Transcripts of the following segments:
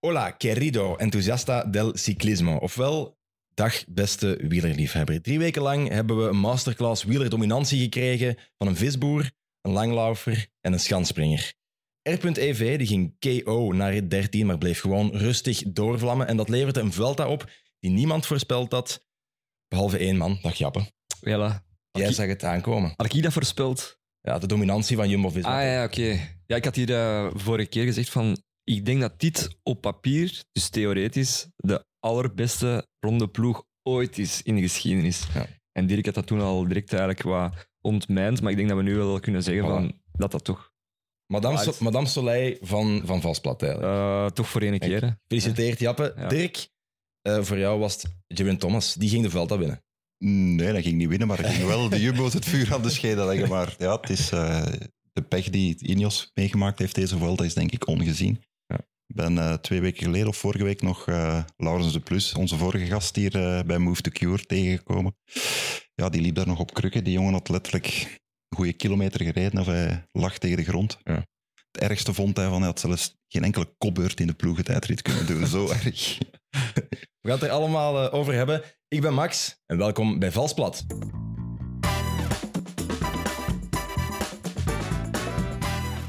Hola, querido entusiasta del ciclismo. Ofwel, dag beste wielerliefhebber. Drie weken lang hebben we een masterclass wielerdominantie gekregen van een visboer, een langlaufer en een schanspringer. R.EV die ging KO naar rit 13, maar bleef gewoon rustig doorvlammen. En dat leverde een Vuelta op die niemand voorspeld had, behalve één man, dag Jappe. Jella. Jij zag het aankomen. Had ik dat voorspeld? Ja, de dominantie van Jumbo-Visma. Ah ja, oké. Ja, ik had hier uh, vorige keer gezegd van... Ik denk dat dit op papier, dus theoretisch, de allerbeste ronde ploeg ooit is in de geschiedenis. Ja. En Dirk had dat toen al direct eigenlijk wat ontmijnd, maar ik denk dat we nu wel kunnen zeggen Voilà. van, dat dat toch, Madame, so Madame Soleil van, van Valsplat eigenlijk. eh, toch voor één keer. hè. Gefeliciteerd, Jappe. Ja. Dirk, eh, voor jou was het Geraint Thomas. Die ging de Vuelta winnen. Nee, dat ging niet winnen, maar ik ging wel de Jumbo's het vuur aan de schenen leggen. Maar ja, het is eh, de pech die Ineos meegemaakt heeft deze Vuelta is denk ik ongezien. Ik ben eh, twee weken geleden of vorige week nog eh Laurens de Plus, onze vorige gast hier eh, bij Move to Cure, tegengekomen. Ja, die liep daar nog op krukken. Die jongen had letterlijk een goede kilometer gereden of hij lag tegen de grond. Ja. Het ergste vond hij van, hij had zelfs geen enkele kopbeurt in de ploegentijdrit kunnen doen. Zo erg. We gaan het er allemaal over hebben. Ik ben Max en welkom bij Valsplat.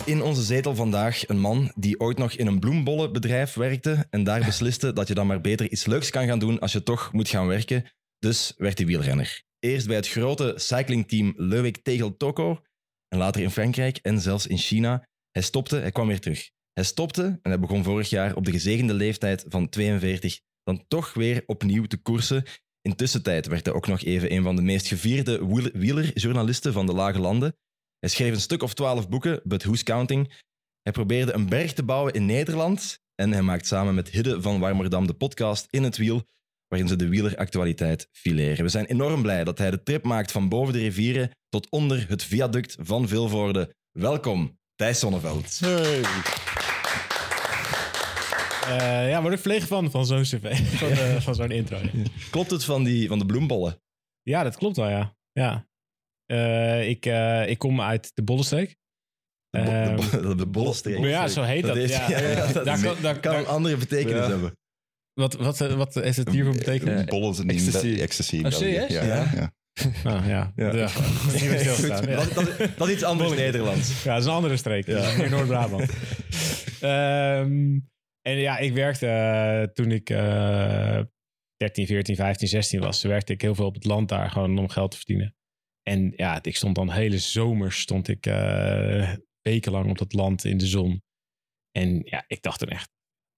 In onze zetel vandaag een man die ooit nog in een bloembollenbedrijf werkte en daar besliste dat je dan maar beter iets leuks kan gaan doen als je toch moet gaan werken. Dus werd hij wielrenner. Eerst bij het grote cyclingteam Leuwik Tegel Toko en later in Frankrijk en zelfs in China. Hij stopte, hij kwam weer terug. Hij stopte en hij begon vorig jaar op de gezegende leeftijd van 42 dan toch weer opnieuw te koersen. Intussen werd hij ook nog even een van de meest gevierde wiel- wielerjournalisten van de Lage Landen. Hij schreef een stuk of twaalf boeken, but who's counting? Hij probeerde een berg te bouwen in Nederland en hij maakt samen met Hidde van Warmerdam de podcast In het Wiel, waarin ze de wieleractualiteit fileren. We zijn enorm blij dat hij de trip maakt van boven de rivieren tot onder het viaduct van Vilvoorde. Welkom, Thijs Sonneveld. Eh, ja, word ik verlegen van, van zo'n cv, van, eh, van zo'n intro. Ja. Klopt het van, die, van de bloembollen? Ja, dat klopt wel, ja. ja. Eh, ik, eh, ik kom uit de Bollenstreek. De, bo- Ehm, de, bo- de bollenstreek. maar ja, zo heet dat. heeft- ja, ja, ja, dat daar is- kan, daar, kan een andere betekenis Ja. hebben. wat, wat, eh, wat is het hiervoor betekenen? Eh, Bollen zijn in ecstasy. In Oh, serieus? Ja, Ja. ja. Ah, ja. Ja. Ja. Dat, dat, dat is iets anders Bollen. Nederlands. Ja, dat is een andere streek. Dat is meer Noord-Brabant. Ehm, en ja, ik werkte toen ik eh 13, 14, 15, 16 was. werkte ik heel veel op het land daar, gewoon om geld te verdienen. En ja, ik stond dan hele zomers, stond ik eh, wekenlang op dat land in de zon. En ja, ik dacht dan echt,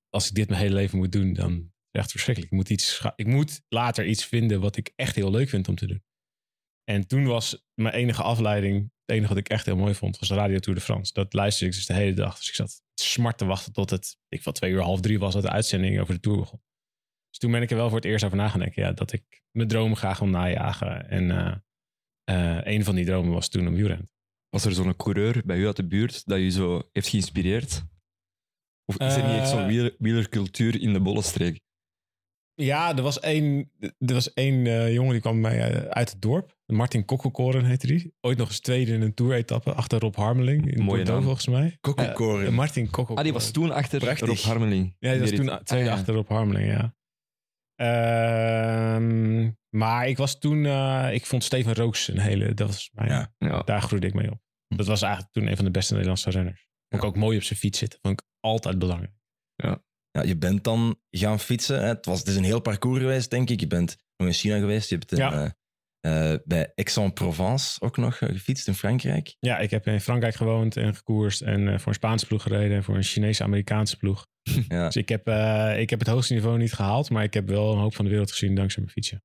als ik dit mijn hele leven moet doen, dan is echt verschrikkelijk. Ik moet, iets, ik moet later iets vinden wat ik echt heel leuk vind om te doen. En toen was mijn enige afleiding, het enige wat ik echt heel mooi vond, was Radio Tour de France. Dat luisterde ik dus de hele dag. Dus ik zat smart te wachten tot het, ik van twee uur, half drie was dat de uitzending over de Tour begon. Dus toen ben ik er wel voor het eerst over na gaan denken. Ja, dat ik mijn dromen graag wil najagen. En eh, eh, een van die dromen was toen om wielrennen. Was er zo'n coureur bij u uit de buurt dat je zo heeft geïnspireerd? Of is er niet echt zo'n Eh. wieler- wielercultuur in de bollenstreek? Ja, er was één, er was één eh, jongen die kwam bij mij uit het dorp. Martin Kokkelkoren heette die. Ooit nog eens tweede in een tour-etappe achter Rob Harmeling. In Mooie Bordeaux volgens mij. Kokkelkoren. Martin Kokkelkoren. Ah, die was toen achter Prachtig. Rob Harmeling. Ja, die was toen tweede Ah, ja. achter op Harmeling, ja. Ehm, maar ik was toen... eh, ik vond Steven Rooks een hele... Dat was mijn, Ja. Ja. Daar groeide ik mee op. Dat was eigenlijk toen een van de beste Nederlandse renners. Vond ik ook mooi op zijn fiets zitten. Vond ik altijd belangrijk. Ja, je bent dan gaan fietsen. Hè. Het, was, het is een heel parcours geweest, denk ik. Je bent nog in China geweest. Je hebt in, Ja. Eh, bij Aix-en-Provence ook nog eh, gefietst in Frankrijk. Ja, ik heb in Frankrijk gewoond en gekoerst. En eh, voor een Spaanse ploeg gereden. En voor een Chinese-Amerikaanse ploeg. Ja. Dus ik heb, eh, ik heb het hoogste niveau niet gehaald. Maar ik heb wel een hoop van de wereld gezien dankzij mijn fietsen.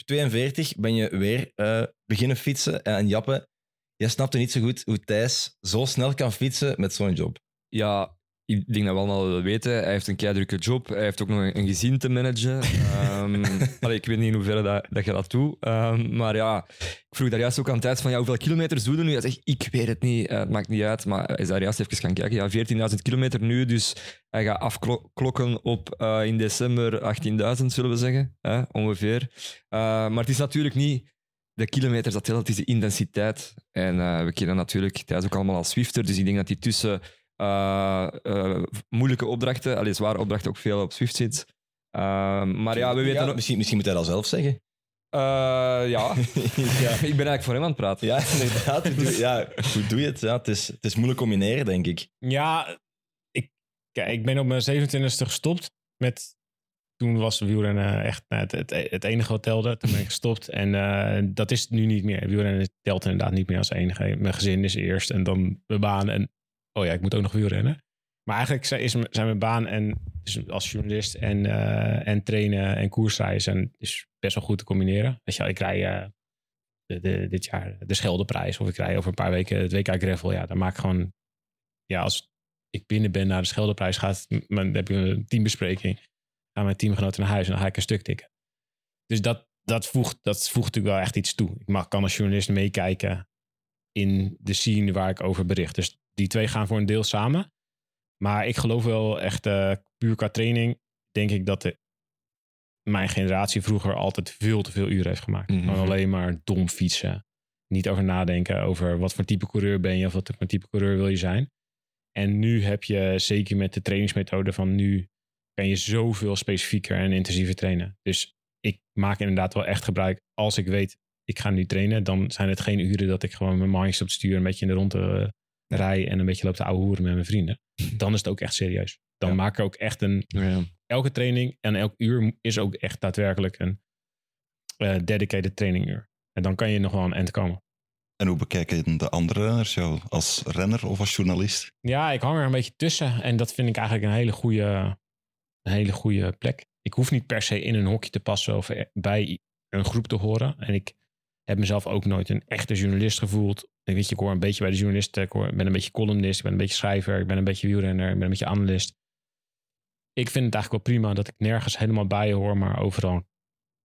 Op 42 ben je weer eh, beginnen fietsen. En Jappe, jij snapte niet zo goed hoe Thijs zo snel kan fietsen met zo'n job. Ja, ik denk dat we allemaal wel weten. Hij heeft een keidrukke job. Hij heeft ook nog een, een gezin te managen. Allee, ik weet niet in hoeverre dat, dat je dat doet. Ehm, maar ja, ik vroeg daar juist ook aan Thijs van ja, hoeveel kilometers doe je nu? Hij zegt, ik weet het niet. Eh, het maakt niet uit. Maar hij is daar juist even gaan kijken. Ja, 14.000 kilometer nu. Dus hij gaat afklokken op eh, in december 18.000, zullen we zeggen. Hè, ongeveer. Eh, maar het is natuurlijk niet de kilometers dat telt, het is de intensiteit. En we kennen natuurlijk Thijs ook allemaal als Swifter. Dus ik denk dat hij tussen eh, eh, moeilijke opdrachten, allee, zware opdrachten, ook veel op Swift zit. Eh, maar ja, we weten... Ja, nog- misschien, misschien moet hij dat zelf zeggen. Eh, ja, ik ben eigenlijk voor hem aan het praten. Ja, inderdaad. Hoe doe, ja, hoe doe je het? Ja, het, is, het is moeilijk combineren, denk ik. Ja, ik, kijk, ik ben op mijn 27e gestopt met. Toen was wielrennen echt nou, het, het, het enige wat telde. Toen ben ik gestopt. En eh, dat is het nu niet meer. Wielrennen telt inderdaad niet meer als enige. Mijn gezin is eerst en dan mijn baan. En oh ja, ik moet ook nog wielrennen. Maar eigenlijk zijn, mijn baan en dus als journalist en, eh, en trainen en koersrijden zijn, is best wel goed te combineren. Weet je, ik rij eh, de, de, dit jaar de Scheldeprijs of ik rij over een paar weken het WK Gravel. Ja, dan maak ik gewoon, ja, als ik binnen ben naar de Scheldeprijs gaat, dan heb je een teambespreking. Gaan mijn teamgenoten naar huis en dan ga ik een stuk tikken. Dus dat, dat, voegt, dat voegt natuurlijk wel echt iets toe. Ik mag, kan als journalist meekijken in de scene waar ik over bericht. Dus die twee gaan voor een deel samen. Maar ik geloof wel echt, eh, puur qua training, denk ik dat de, mijn generatie vroeger altijd veel te veel uren heeft gemaakt. Mhm. Gewoon alleen maar dom fietsen. Niet over nadenken over wat voor type coureur ben je of wat voor type coureur wil je zijn. En nu heb je, zeker met de trainingsmethode van nu, kan je zoveel specifieker en intensiever trainen. Dus ik maak inderdaad wel echt gebruik. Als ik weet, ik ga nu trainen, dan zijn het geen uren dat ik gewoon mijn mindjes op het stuur een beetje in de ronde eh, rij en een beetje loop te ouwe hoeren met mijn vrienden. Dan is het ook echt serieus. Dan Ja. maak ik ook echt een, Ja. elke training en elk uur is ook echt daadwerkelijk een eh, dedicated traininguur. En dan kan je nog wel een end komen. En hoe bekijken de andere renners jou? Als renner of als journalist? Ja, ik hang er een beetje tussen. En dat vind ik eigenlijk een hele goede, een hele goede plek. Ik hoef niet per se in een hokje te passen of bij een groep te horen. En ik heb mezelf ook nooit een echte journalist gevoeld. Ik weet je, ik hoor een beetje bij de journalisten. Ik, hoor, ik ben een beetje columnist, ik ben een beetje schrijver, ik ben een beetje wielrenner, ik ben een beetje analist. Ik vind het eigenlijk wel prima dat ik nergens helemaal bij hoor, maar overal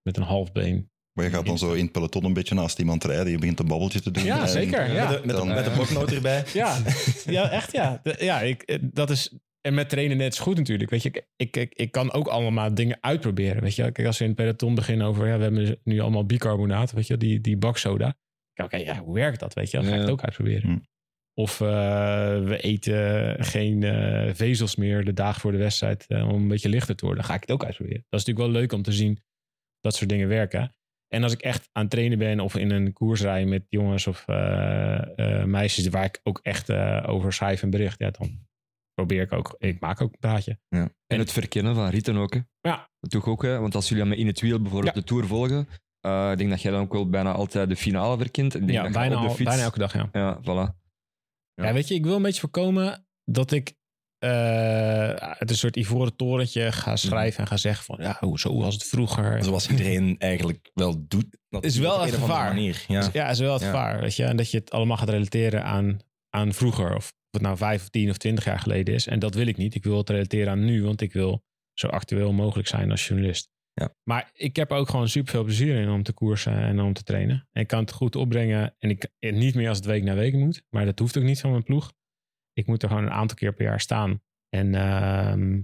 met een half been. Maar je gaat dan zo in het peloton een beetje naast iemand rijden. Je begint een babbeltje te doen. Ja, en- zeker. Ja. Met, de, met, Dan- met de bloknoot erbij. Ja, ja echt ja. De- ja ik, eh, dat is, en met trainen net zo goed natuurlijk. Weet je, ik, ik, ik, ik kan ook allemaal dingen uitproberen. Weet je, Kijk, als we in het peloton beginnen over, ja, we hebben nu allemaal bicarbonaat, weet je, die, die baksoda. Kijk, Oké, ja, hoe werkt dat? Weet je, dan ga ik het ook uitproberen. Hm. Of eh, we eten geen eh, vezels meer de dagen voor de wedstrijd eh, om een beetje lichter te worden. Dan ga ik het ook uitproberen. Dat is natuurlijk wel leuk om te zien dat soort dingen werken. En als ik echt aan het trainen ben of in een koers rij met jongens of meisjes waar ik ook echt over schrijf en bericht, ja, dan probeer ik ook, ik maak ook een praatje. En het verkennen van ritten ook. Hè. Ja. Dat doe ik ook, hè. want als jullie aan in het wiel bijvoorbeeld Ja. de Tour volgen, eh, ik denk dat jij dan ook wel bijna altijd de finale verkent. Ik denk Ja, dat je bijna, de bijna elke dag, ja. Ja, voilà. Ja. weet je, ik wil een beetje voorkomen dat ik eh, uit een soort ivoren torentje ga schrijven en ga zeggen van, ja, hoe, zo was het vroeger. Zoals iedereen eigenlijk wel doet. Dat Is wel het gevaar. Ja. Ja, is wel het Ja. gevaar, weet je. En dat je het allemaal gaat relateren aan, aan vroeger. Of het nou vijf of tien of twintig jaar geleden is. En dat wil ik niet. Ik wil het relateren aan nu, want ik wil zo actueel mogelijk zijn als journalist. Ja. Maar ik heb ook gewoon super veel plezier in om te koersen en om te trainen. En ik kan het goed opbrengen. En ik niet meer als het week na week moet. Maar dat hoeft ook niet van mijn ploeg. Ik moet er gewoon een aantal keer per jaar staan. En ehm,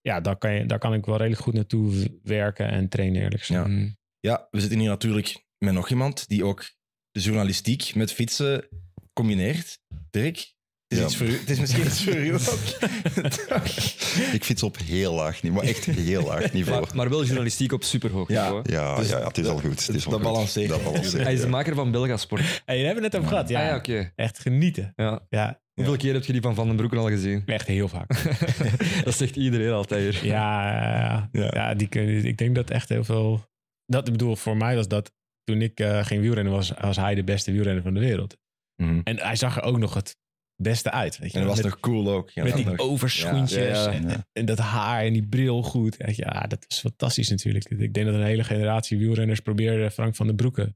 ja, daar kan, je, daar kan ik wel redelijk goed naartoe werken en trainen, eerlijk gezegd. Ja. Mm. Ja, we zitten hier natuurlijk met nog iemand die ook de journalistiek met fietsen combineert. Dirk, is, Ja. iets voor u. Het is misschien iets voor u ook. Ik fiets op heel laag niveau, maar echt heel laag niveau. Maar, maar wel journalistiek op superhoog Ja. niveau. Ja, Dus ja, ja, het is al goed. Het is dat balanceert. Hij is de ja. maker van Belgasport. Hey, daar hebben we het over gehad. Ja, Ja, ja oké. echt genieten. Ja. Ja, Hoeveel keer heb je die van Van den Broeken al gezien? echt heel vaak. dat zegt iedereen altijd hier. Ja, ja, Ja. ja die, ik denk dat echt heel veel... Dat, ik bedoel, voor mij was dat... Toen ik eh, geen wielrennen was, was hij de beste wielrenner van de wereld. Mhm. En hij zag er ook nog het beste uit. Weet je? En dat was met, nog cool ook. Ja, met die nog. overschoentjes Ja, ja, ja. En, dat haar en die bril goed. Weet je, Ja, dat is fantastisch natuurlijk. Ik denk dat een hele generatie wielrenners probeerde Frank van den Broeke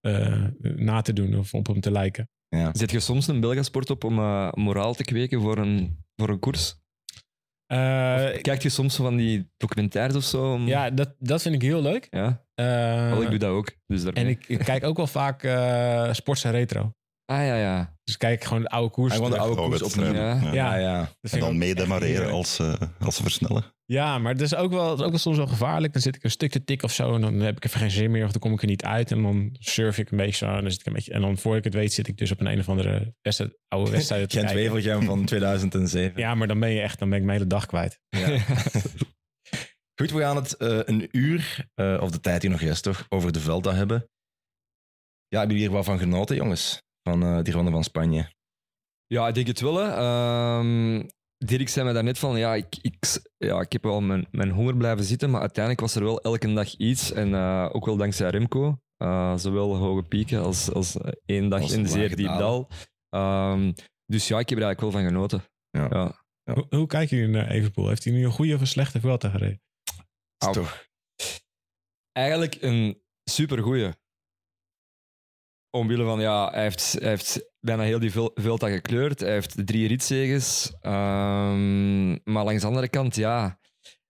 eh, na te doen of op hem te lijken. Ja. Zet je soms een Belgasport op om eh, moraal te kweken voor een, voor een koers? Eh, Kijkt je soms van die documentaires of zo? om- ja, dat, dat vind ik heel leuk. ja? Eh, ik doe dat ook. Dus daarmee. En ik, ik kijk ook wel vaak eh Sports en Retro. Ah ja, ja. Dus kijk gewoon de oude koers. Hij gewoon de oude koers opnieuw. Ja. Ja. Ja, En dan meedemareren als, eh, als ze versnellen. Ja, maar het is ook wel, het is ook wel soms wel gevaarlijk. Dan zit ik een stuk te tik of zo en dan heb ik even geen zin meer of dan kom ik er niet uit. En dan surf ik een beetje zo en dan zit ik een beetje... En dan voor ik het weet zit ik dus op een een of andere wedstrijd, oude wedstrijd te Gent. Wevelgem van 2007. Ja, maar dan ben je echt, dan ben ik mijn hele dag kwijt. Ja. Goed, we gaan het eh, een uur, eh, of de tijd die nog rest toch, over de Velda hebben. Ja, hebben jullie hier wel van genoten, jongens? Van eh, die ronde van Spanje. Ja, ik denk het wel. Hè. Ehm, Dirk zei mij daarnet van, ja, ik, ik, ja, ik heb wel mijn, mijn honger blijven zitten, maar uiteindelijk was er wel elke dag iets. En eh, ook wel dankzij Remco. Eh, zowel hoge pieken als, als één dag Als in lage zeer diep dal. Ehm, dus ja, ik heb er eigenlijk wel van genoten. Ja. Ja. Ja. Hoe, hoe kijken jullie naar Evenpoel? Heeft hij nu een goede of een slechte Vuelta gereden? Toch? Eigenlijk een supergoeie. Omwille van, ja, hij heeft, hij heeft bijna heel die Vel- Vuelta gekleurd. Hij heeft drie ritzeges. Ehm, maar langs de andere kant, ja,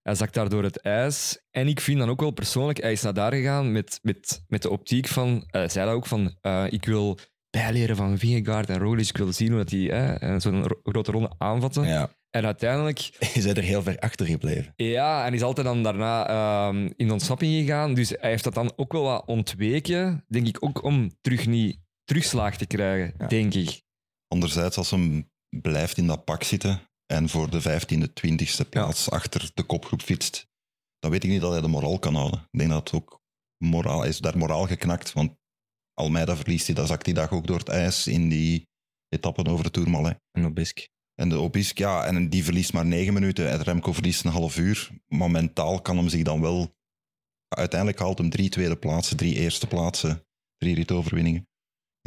hij zakt daar door het ijs. En ik vind dan ook wel persoonlijk, hij is naar daar gegaan met, met, met de optiek van, hij zei dat ook van, eh, ik wil bijleren van Vingegaard en Roglic. Ik wil zien hoe dat die eh, zo'n ro- grote ronde aanvatten. Ja, En uiteindelijk je bent er heel ver achter gebleven. ja, en is altijd dan daarna ehm, in ontsnapping gegaan. Dus hij heeft dat dan ook wel wat ontweken, denk ik, ook om terug niet terugslag te krijgen, Ja. denk ik. Anderzijds, als hem blijft in dat pak zitten en voor de 15e, 20e plaats achter de kopgroep fietst, dan weet ik niet dat hij de moraal kan houden. Ik denk dat het ook moraal hij is daar moraal geknakt, want Almeida verliest hij, dan zakt die dag ook door het ijs in die etappen over de Tourmalet. En Obisk. En de Obisk, ja, en die verliest maar negen minuten. En Remco verliest een half uur. Maar mentaal kan hem zich dan wel... Uiteindelijk haalt hem drie tweede plaatsen, drie eerste plaatsen, drie ritoverwinningen.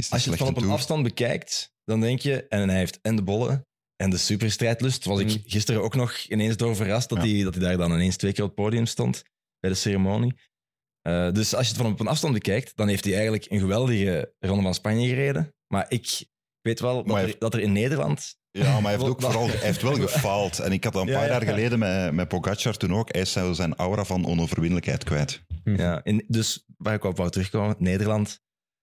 Als je het van op een Tour. afstand bekijkt, dan denk je, en hij heeft en de bollen en de superstrijdlust, was ik Mm. gisteren ook nog ineens door verrast dat, Ja. hij, dat hij daar dan ineens twee keer op het podium stond bij de ceremonie. Eh, dus als je het van op een afstand bekijkt, dan heeft hij eigenlijk een geweldige ronde van Spanje gereden. Maar ik weet wel dat, er, dat er in Nederland... Ja, maar hij heeft ook vooral hij heeft wel gefaald. En ik had dat een paar ja. jaar geleden met, met Pogacar toen ook. Hij is zijn aura van onoverwinnelijkheid kwijt. Ja, in, dus waar ik op wou terugkomen, Nederland,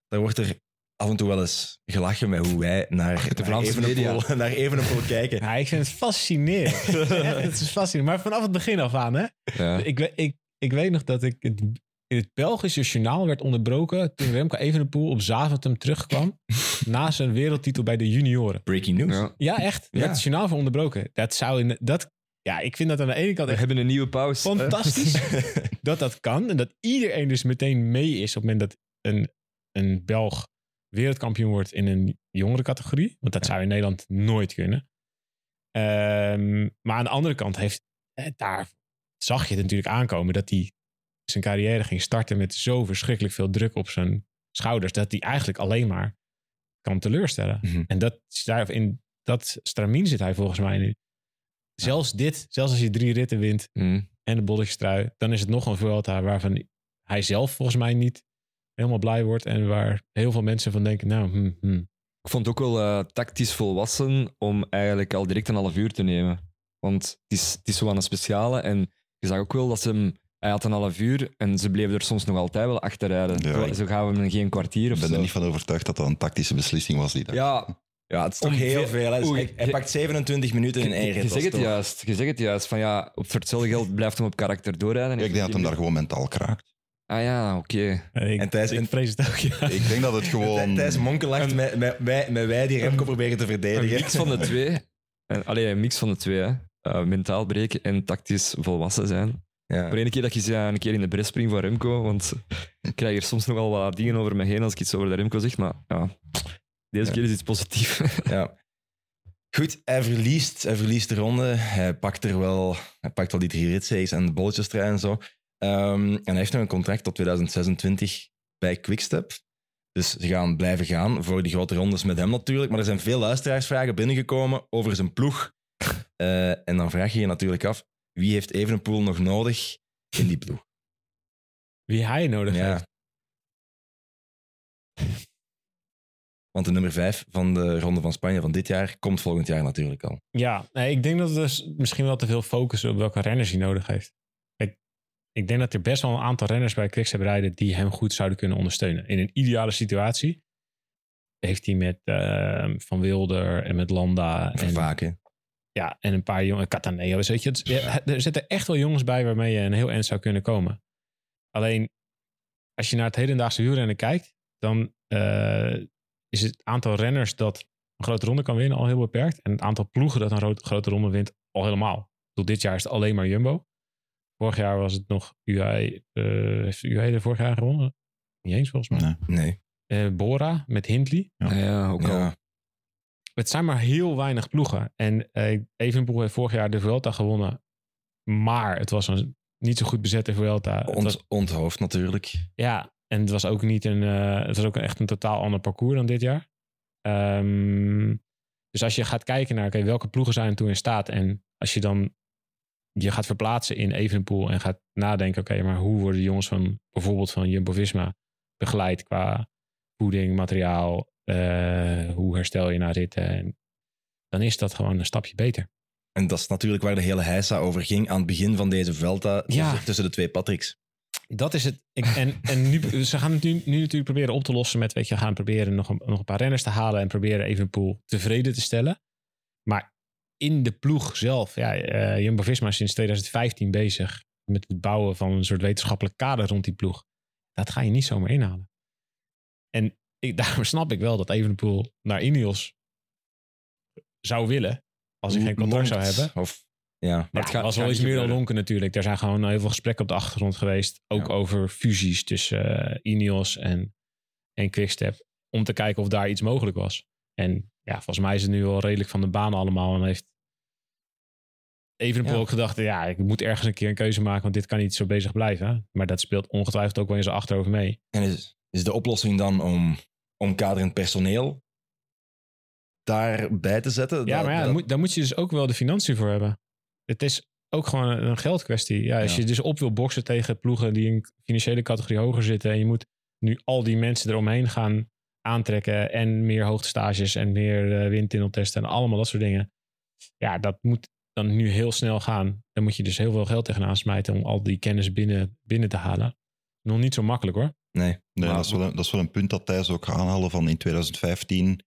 daar wordt er af en toe wel eens gelachen met hoe wij naar, De naar, Evenepoel, naar Evenepoel kijken. Ja, ik vind het fascinerend. Het is fascinerend. Maar vanaf het begin af aan, hè? Ja. Ik, ik, ik weet nog dat ik het, in het Belgische journaal werd onderbroken toen Remco Evenepoel op Zaventem terugkwam na zijn wereldtitel bij de junioren. Breaking news. Ja. Ja, echt. Ja. Werd het journaal voor onderbroken. Dat zou in, dat, ja, ik vind dat aan de ene kant We echt hebben een nieuwe pauze. fantastisch dat dat kan. En dat iedereen dus meteen mee is op het moment dat een, een Belg wereldkampioen wordt in een jongere categorie. Want dat zou in Nederland nooit kunnen. Ehm, maar aan de andere kant heeft, eh, daar zag je het natuurlijk aankomen dat hij zijn carrière ging starten met zo verschrikkelijk veel druk op zijn schouders. Dat hij eigenlijk alleen maar kan teleurstellen. Mhm. En dat, daar in dat stramien zit hij volgens mij nu. Zelfs dit, zelfs als je drie ritten wint, Mm. en de bolletjestrui, dan is het nog een Vuelta waarvan hij zelf volgens mij niet helemaal blij wordt en waar heel veel mensen van denken, nou, hm, hm. Ik vond het ook wel eh, tactisch volwassen om eigenlijk al direct een half uur te nemen. Want het is, het is zo aan een speciale. En je zag ook wel dat ze hem... Hij had een half uur en ze bleven er soms nog altijd wel achter rijden. Ja, zo, ik- gaan we hem geen kwartier of Ik ben zo. er niet van overtuigd dat dat een tactische beslissing was die dag. Ja, Ja, het is toch Om heel veel- hè. Dus Oei, hij, pakt 27 minuten in één rit. je zegt het toch- juist. Je zegt het juist. Van ja, op voor hetzelfde geld blijft hem op karakter doorrijden. Ik denk dat hem daar gewoon mentaal kraakt. Ah ja, oké. Eh, ik, En Thijs- ik vrees het ook, ja. Ik denk dat het gewoon... Thijs monkelacht met, met, met, met wij die Remco proberen te Een verdedigen. mix van de twee. En, allee, een mix van de twee. Hè. Eh, mentaal breken en tactisch volwassen zijn. Ja. Voor ene keer dat je ze een keer in de bres springt voor Remco, want ik krijg hier soms nogal wat dingen over me heen als ik iets over de Remco zeg, maar ja, deze Ja. keer is iets positiefs. Ja. Goed, hij verliest, hij verliest de ronde. Hij pakt er wel, hij pakt wel die drie en de bolletjes en zo. Ehm, en hij heeft nog een contract tot 2026 bij Quickstep. Dus ze gaan blijven gaan voor die grote rondes met hem natuurlijk. Maar er zijn veel luisteraarsvragen binnengekomen over zijn ploeg. Eh, en dan vraag je je natuurlijk af, wie heeft Evenepoel nog nodig in die ploeg? Wie hij nodig Ja. heeft. Want de nummer vijf van de Ronde van Spanje van dit jaar komt volgend jaar natuurlijk al. Ja, nee, ik denk dat we dus misschien wel te veel focussen op welke renners hij nodig heeft. Kijk, ik denk dat er best wel een aantal renners bij Quickstep rijden die hem goed zouden kunnen ondersteunen. In een ideale situatie heeft hij met eh, Van Wilder en met Landa en, Vervaken. Ja, en een paar jongens, Cataneo. Weet je, het, ja, er zitten echt wel jongens bij waarmee je een heel eind zou kunnen komen. Alleen, als je naar het hedendaagse wielrennen kijkt, dan eh, is het aantal renners dat een grote ronde kan winnen al heel beperkt. En het aantal ploegen dat een ro- grote ronde wint al helemaal. Bedoel, dit jaar is het alleen maar Jumbo. Vorig jaar was het nog UAE. eh heeft UAE er vorig jaar gewonnen? Niet eens volgens mij. Nee. Nee. Eh, Bora met Hindley. Ja. Ja, ja, ook al. Ja. Het zijn maar heel weinig ploegen. En eh Evenepoel heeft vorig jaar de Vuelta gewonnen. Maar het was een niet zo goed bezette Vuelta. Het was- Ont, onthoofd natuurlijk. ja, en het was ook niet een... eh, het was ook echt een totaal ander parcours dan dit jaar. Ehm, dus als je gaat kijken naar oké, welke ploegen zijn er toen in staat... en als je dan je gaat verplaatsen in Evenepoel... en gaat nadenken, oké, maar hoe worden de jongens van... bijvoorbeeld van Jumbo-Visma begeleid qua voeding, materiaal... eh, hoe herstel je na ritten... En dan is dat gewoon een stapje beter. En dat is natuurlijk waar de hele heisa over ging aan het begin van deze Velta Ja. tussen, de twee Patricks. Dat is het. Ik, en en nu, ze gaan het nu, nu natuurlijk proberen op te lossen met, weet je, gaan proberen nog een, nog een paar renners te halen en proberen Evenepoel tevreden te stellen. Maar in de ploeg zelf, ja, eh Jumbo-Visma is sinds 2015 bezig met het bouwen van een soort wetenschappelijk kader rond die ploeg. Dat ga je niet zomaar inhalen. En ik, daarom snap ik wel dat Evenepoel naar Ineos zou willen, als hij geen contract zou hebben. Of, ja. Maar het het gaat- was wel iets meer dan lonken natuurlijk. Er zijn gewoon heel veel gesprekken op de achtergrond geweest. Ook Ja. over fusies tussen eh, Ineos en, en Quickstep. Om te kijken of daar iets mogelijk was. En ja, volgens mij is het nu wel redelijk van de baan allemaal. En heeft Evenepoel Ja. ook gedacht... ja, ik moet ergens een keer een keuze maken... want dit kan niet zo bezig blijven. Maar dat speelt ongetwijfeld ook wel in zijn achterhoofd mee. En is, is de oplossing dan om, om kaderend personeel daarbij te zetten? Ja, Dat- maar ja, dat- moet, daar moet je dus ook wel de financiën voor hebben. Het is ook gewoon een, een geldkwestie. Ja, als Ja. je dus op wil boksen tegen ploegen die een financiële categorie hoger zitten... en je moet nu al die mensen eromheen gaan aantrekken... en meer hoogtestages en meer uh, windtunneltesten en allemaal dat soort dingen. Ja, dat moet dan nu heel snel gaan. Dan moet je dus heel veel geld tegenaan smijten... om al die kennis binnen, binnen te halen. Nog niet zo makkelijk hoor. Nee. Dat, is wel een, dat is wel een punt dat Thijs ook aanhalen van in 2015.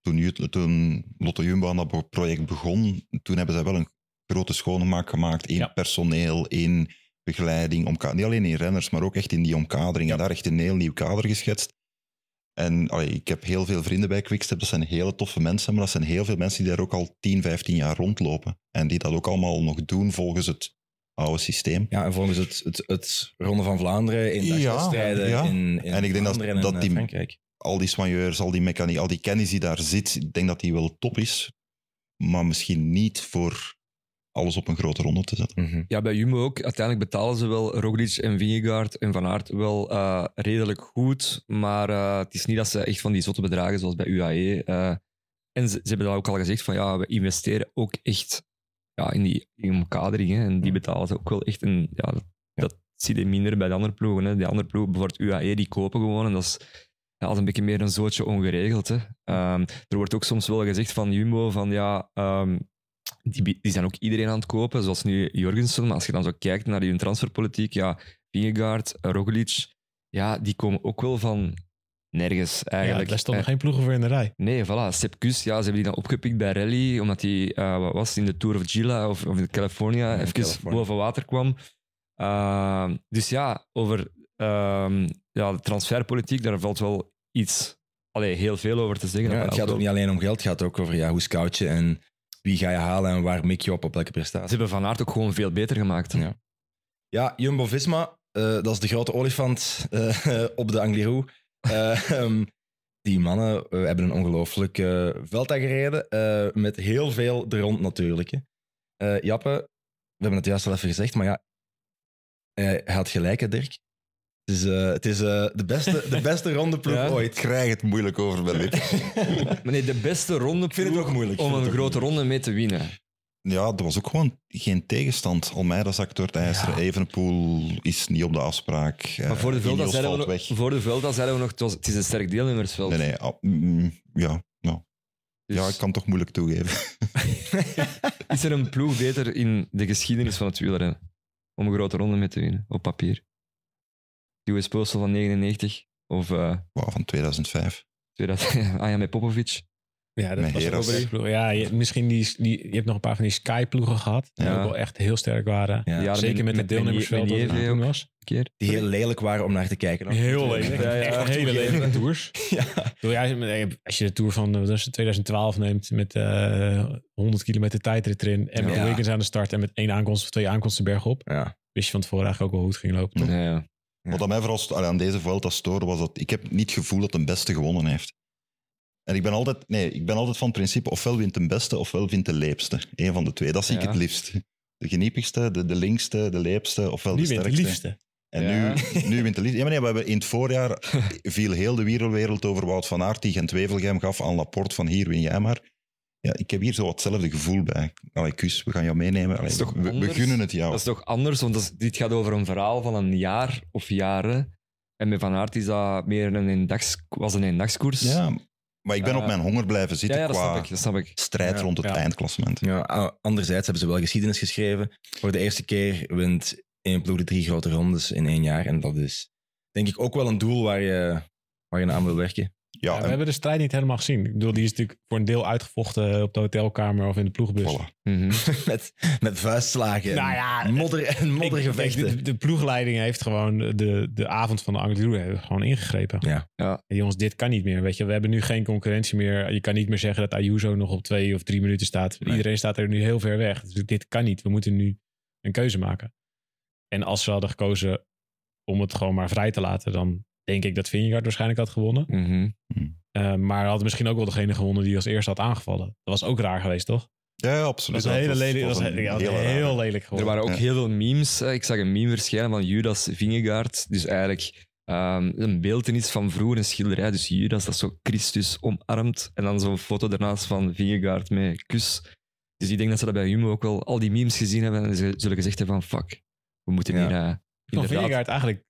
Toen, toen Lotto Jumbo aan dat project begon, toen hebben zij wel een grote schoonmaak gemaakt in Ja. personeel, in begeleiding, omka- niet alleen in renners, maar ook echt in die omkadering. En daar echt een heel nieuw kader geschetst. En allee, ik heb heel veel vrienden bij Quickstep, dat zijn hele toffe mensen, maar dat zijn heel veel mensen die daar ook al 10, 15 jaar rondlopen. En die dat ook allemaal nog doen volgens het oude systeem. Ja, en volgens het, het, het Ronde van Vlaanderen in Ja, dagwedstrijden ja. in, in En ik denk dat- Vlaanderen en, dat eh, die- Frankrijk. al die soigneurs, al die mechaniek, al die kennis die daar zit, ik denk dat die wel top is. Maar misschien niet voor alles op een grote ronde te zetten. Mhm. Ja, bij Jumbo ook. Uiteindelijk betalen ze wel Roglic en Vingegaard en Van Aert wel eh, redelijk goed. Maar eh, het is niet dat ze echt van die zotte bedragen zoals bij UAE. eh, en ze, ze hebben dat ook al gezegd van ja, we investeren ook echt ja, in die in omkadering. Hè, en die betalen ze ook wel echt. En ja, dat, dat zie je minder bij de andere ploegen. Hè. Die andere ploegen, bijvoorbeeld UAE, die kopen gewoon. En dat is, ja, dat is een beetje meer een zootje ongeregeld. Hè. Ehm, er wordt ook soms wel gezegd van Jumbo van ja, ehm, die, die zijn ook iedereen aan het kopen, zoals nu Jorgensen. Maar als je dan zo kijkt naar die transferpolitiek, ja, Vingegaard, Roglic, ja, die komen ook wel van nergens Ja, eigenlijk. daar stonden Eh, geen ploegen voor in de rij. Nee, voilà. Sepp Kuss, ja, ze hebben die dan opgepikt bij Rally, omdat hij, eh, wat was in de Tour of Gila of, of in California, Ja, even California. boven water kwam. Uh, dus ja, over ehm, ja, de transferpolitiek, daar valt wel iets, allee, heel veel over te zeggen. Ja, het gaat ook niet alleen om geld, het gaat ook over ja, hoe scout je en wie ga je halen en waar mik je op op welke Ze prestatie. hebben Van Aert ook gewoon veel beter gemaakt. Ja. Ja, Jumbo-Visma, eh, dat is de grote olifant eh, op de Angliru. Eh, ehm, die mannen hebben een ongelooflijk Velta gereden, eh, met heel veel er rond natuurlijk. Hè. Eh, Jappe, we hebben het juist al even gezegd, maar ja, hij had gelijk, hè, Dirk. Het is, eh, het is de, beste, de beste ronde ploeg Ja. Ik ooit. krijg het moeilijk over mijn lippen. Maar nee, de beste ronde Ik vind het ook moeilijk. ik om een grote moeilijk. ronde mee te winnen. Ja, er was ook gewoon geen tegenstand. Almeida zakt door het ijzer. Ja. Evenepoel is niet op de afspraak. Maar voor de Eh, Ineos zeiden we, nog, weg. voor de Vuelta zeiden we nog, het, was, het is een sterk deelnemersveld. Nee, nee. ah, mm, ja, ja. Dus ja, ik kan het toch moeilijk toegeven. Is er een ploeg beter in de geschiedenis van het wielrennen om een grote ronde mee te winnen, op papier? US Postal van 99 of... eh, van 2005. 2000 ah ja, met Popovic. Ja, dat was ook wel een ploeg. Ja, je, misschien die, die, je hebt nog een paar van die Sky-ploegen gehad. Die Ja. ook wel echt heel sterk waren. Ja. Ja, Zeker met, het deelnemersveld dat het toen was. een keer. Die heel lelijk waren om naar te kijken. dan. Heel lelijk. Ja, ja. Echt hele lelijke tours. Ja. Ja, als je de tour van wat was het, 2012 neemt met eh 100 kilometer tijdrit erin en met Ja. Wiggins aan de start en met één aankomst of twee aankomsten bergop, Ja. wist je van tevoren eigenlijk ook wel hoe het ging lopen. toch? Ja, ja. Wat aan mij vooral aan deze Vuelta stoorde, was dat ik heb niet het gevoel dat de beste gewonnen heeft. En ik ben altijd, nee, ik ben altijd van het principe, ofwel wint de beste, ofwel wint de leepste. Eén van de twee, dat zie ik Ja. het liefst. De geniepigste, de, de linkste, de leepste, ofwel Wie de sterkste. liefste? En Ja. nu, nu wint de liefste. Ja, maar nee, we hebben in het voorjaar viel heel de wereldwereld over Wout van Aert, die Gent-Wevelgem gaf aan Laporte van hier win jij maar. Ja, ik heb hier zo hetzelfde gevoel bij. Allee, kus, we gaan jou meenemen. Allee, is toch we, we anders? gunnen het jou. Dat is toch anders, want dat is- dit gaat over een verhaal van een jaar of jaren. En met Van Aert is dat meer een eendags, was een eendagskoers. Ja, maar ik ben Eh, op mijn honger blijven zitten ja, dat qua snap ik. Dat snap ik. strijd Ja. rond het Ja. eindklassement. Ja, anderzijds hebben ze wel geschiedenis geschreven. Voor de eerste keer wint één ploeg de drie grote rondes in één jaar. En dat is denk ik ook wel een doel waar je, waar je aan wil werken. Ja, we en- hebben de strijd niet helemaal gezien. Ik bedoel, die is natuurlijk voor een deel uitgevochten op de hotelkamer of in de ploegbus. Mhm. met, met vuistslagen en Nou ja, modder en Ik- moddergevechten. De, de ploegleiding heeft gewoon de, de avond van de Angliru gewoon ingegrepen. Ja. Ja. En jongens, dit kan niet meer. Weet je, we hebben nu geen concurrentie meer. Je kan niet meer zeggen dat Ayuso nog op twee of drie minuten staat. Nee. Iedereen staat er nu heel ver weg. Dus dit kan niet. We moeten nu een keuze maken. En als ze hadden gekozen om het gewoon maar vrij te laten, dan denk ik dat Vingegaard waarschijnlijk had gewonnen. Mhm. Eh, maar hadden misschien ook wel degene gewonnen die als eerste had aangevallen. Dat was ook raar geweest, toch? Ja, ja, Dat absoluut. was een hele was- lelijk, dat was een heel, lelijk Er geworden. waren ook Ja. heel veel memes. hè. Ik zag een meme verschijnen van Judas Vingegaard. Dus eigenlijk ehm, een beeldenis van vroeger, een schilderij. Dus Judas dat zo Christus omarmt. En dan zo'n foto daarnaast van Vingegaard met kus. Dus ik denk dat ze dat bij Jumbo ook wel al die memes gezien hebben. En ze zullen gezegd hebben van fuck, we moeten Ja. hier... eh, van inderdaad- Vingegaard eigenlijk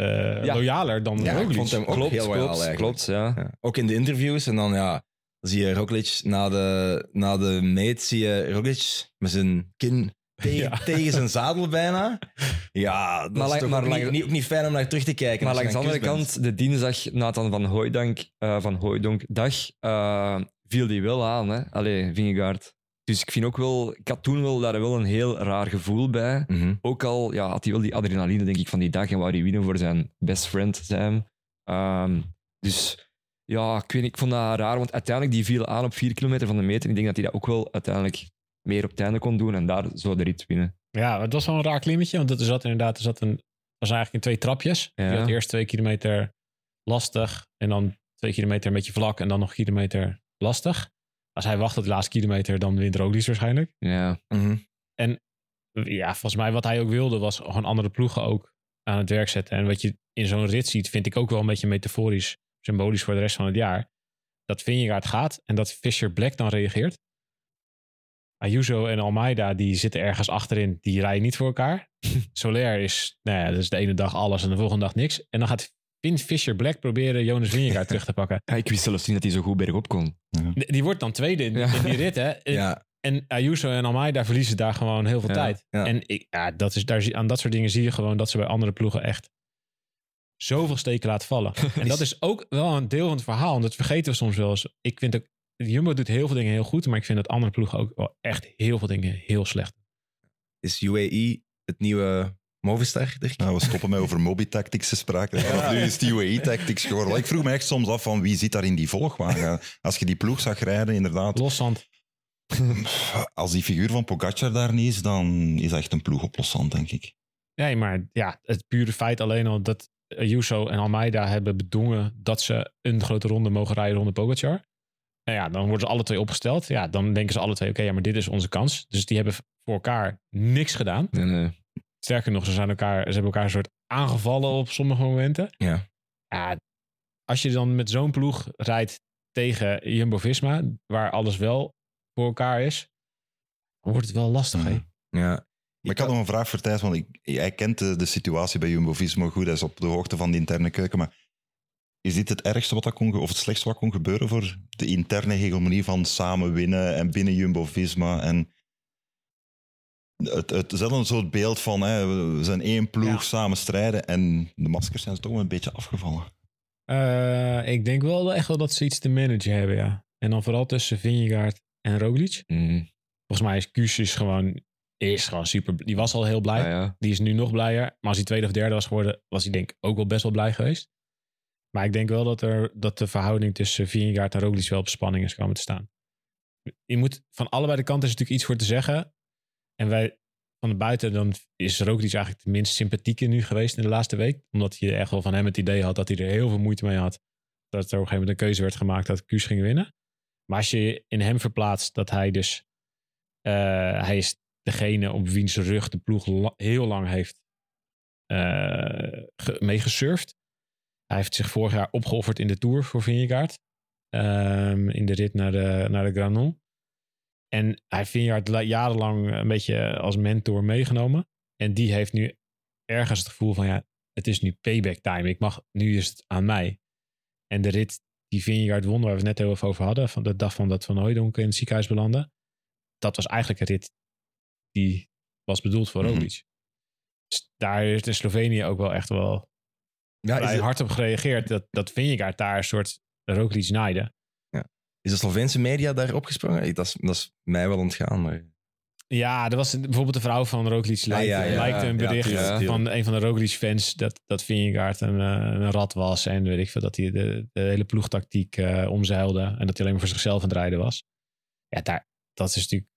eh, Ja. loyaler dan Ja, ik Roglic. vond hem ook Klopt, heel klopt, eigenlijk. klopt, ja. Ja. Ook in de interviews. En dan, ja, zie je Roglic na de, na de meet, zie je Roglic met zijn kin tegen, Ja. tegen zijn zadel bijna. Ja, dat Maar is toch maar ook niet, niet, ook niet fijn om naar terug te kijken. Maar langs de andere bent. kant, de dinsdag Nathan van Hooijdonk, eh van Hooijdonk dag, eh, viel die wel aan. Hè? Allee, Vingegaard. Dus ik vind ook wel, ik had toen wel daar wel een heel raar gevoel bij. Mhm. Ook al ja, had hij wel die adrenaline, denk ik, van die dag en wou hij winnen voor zijn best friend zijn. Ehm, dus ja, ik, weet, niet, ik vond dat raar, want uiteindelijk die viel aan op vier kilometer van de meter. Ik denk dat hij dat ook wel uiteindelijk meer op het einde kon doen en daar zo de rit winnen. Ja, het was wel een raar klimmetje. Want er zat inderdaad er zat een, was eigenlijk in twee trapjes. Ja. Je had eerst twee kilometer lastig. En dan twee kilometer een beetje vlak. En dan nog een kilometer lastig. Als hij wacht op de laatste kilometer, dan wint Roglic waarschijnlijk. Ja, Mhm. Ja, volgens mij wat hij ook wilde, was gewoon andere ploegen ook aan het werk zetten. En wat je in zo'n rit ziet, vind ik ook wel een beetje metaforisch, symbolisch voor de rest van het jaar. Dat Vingegaard gaat en dat Fisher Black dan reageert. Ayuso en Almeida, die zitten ergens achterin, die rijden niet voor elkaar. Soler is, nou ja, dat is de ene dag alles en de volgende dag niks. En dan gaat Finn Fisher Black proberen Jonas Vingegaard terug te pakken. Ja, ik wist zelfs niet dat hij zo goed bergop kon. Die die wordt dan tweede in, die rit, hè? En, Ja, en Ayuso en Almeida verliezen daar gewoon heel veel Ja, tijd. ja. En ik, ja, dat is, daar, aan dat soort dingen zie je gewoon dat ze bij andere ploegen echt zoveel steken laten vallen. En dat is ook wel een deel van het verhaal. En dat vergeten we soms wel eens. Ik vind ook, Jumbo doet heel veel dingen heel goed, maar ik vind dat andere ploegen ook wel echt heel veel dingen heel slecht. is UAE het nieuwe Movistar, Dirk? Nou, we stoppen met over Moby Tactics te spraken. Vanaf nu is het UAE Tactics geworden. Ik vroeg me echt soms af van wie zit daar in die volgwagen. Als je die ploeg zag rijden, inderdaad. Loszand. Als die figuur van Pogacar daar niet is, dan is dat echt een ploeg op loszand, denk ik. Nee, maar ja, het pure feit alleen al dat Ayuso en Almeida hebben bedongen dat ze een grote ronde mogen rijden rond Pogacar. Nou ja, dan worden ze alle twee opgesteld. Ja, dan denken ze alle twee, oké, ja, maar dit is onze kans. Dus die hebben voor elkaar niks gedaan. Nee, nee. Sterker nog, ze, zijn elkaar, ze hebben elkaar een soort aangevallen op sommige momenten. Ja. Ja, als je dan met zo'n ploeg rijdt tegen Jumbo-Visma, waar alles wel voor elkaar is, wordt het wel lastig, hè? Mhm. ja. Maar ik had nog een vraag voor Thijs, want ik, hij kent de, de situatie bij Jumbo-Visma goed. Hij is op de hoogte van de interne keuken. Maar is dit het ergste wat dat kon, of het slechtste wat kon gebeuren voor de interne hegemonie van samen winnen en binnen Jumbo-Visma? En het, het is wel een soort beeld van hè, we zijn één ploeg, Ja. samen strijden. En de maskers zijn toch wel een beetje afgevallen. Eh, ik denk wel echt wel dat ze iets te managen hebben, ja. En dan vooral tussen Vingegaard en Roglic. Mm, Volgens mij is Kuus is gewoon, is gewoon super. Die was al heel blij. ja, ja. Die is nu nog blijer. Maar als hij tweede of derde was geworden, was hij denk ik ook wel best wel blij geweest. Maar ik denk wel dat, er, dat de verhouding tussen Vingegaard en Roglic wel op spanning is komen te staan. Je moet, van allebei de kanten is natuurlijk iets voor te zeggen. En wij van de buiten, dan is Roglic eigenlijk de minst sympathieke nu geweest in de laatste week. Omdat je echt wel van hem het idee had dat hij er heel veel moeite mee had. Dat er op een gegeven moment een keuze werd gemaakt dat Kuus ging winnen. Maar als je in hem verplaatst dat hij dus... eh, hij is degene op wiens rug de ploeg heel lang heeft eh, ge- meegesurfd. Hij heeft zich vorig jaar opgeofferd in de Tour voor Vingegaard. Ehm, in de rit naar de, naar de Granon. En hij heeft Vingegaard la- jarenlang een beetje als mentor meegenomen. En die heeft nu ergens het gevoel van ja, het is nu payback time. Ik mag, nu is het aan mij. En de rit die Vingegaard won, waar we het net heel even over hadden, van de dag van dat Van Hooijdonk in het ziekenhuis belandde. Dat was eigenlijk een rit die was bedoeld voor Mhm. Roglic. Dus daar heeft in Slovenië ook wel echt wel Ja, is, het- hard op gereageerd. Dat, dat Vingegaard daar een soort Roglic naaide. Is de Sloveense media daar opgesprongen? Dat is, dat is mij wel ontgaan. Maar... Ja, er was bijvoorbeeld de vrouw van Roglic lijkt, ja, ja. lijkt een Ja, bericht van een van de Roglic-fans dat, dat Vingegaard een, eh, een rat was en weet ik veel, dat hij de, de hele ploegtactiek eh omzeilde en dat hij alleen maar voor zichzelf aan het rijden was. Ja, daar, dat is natuurlijk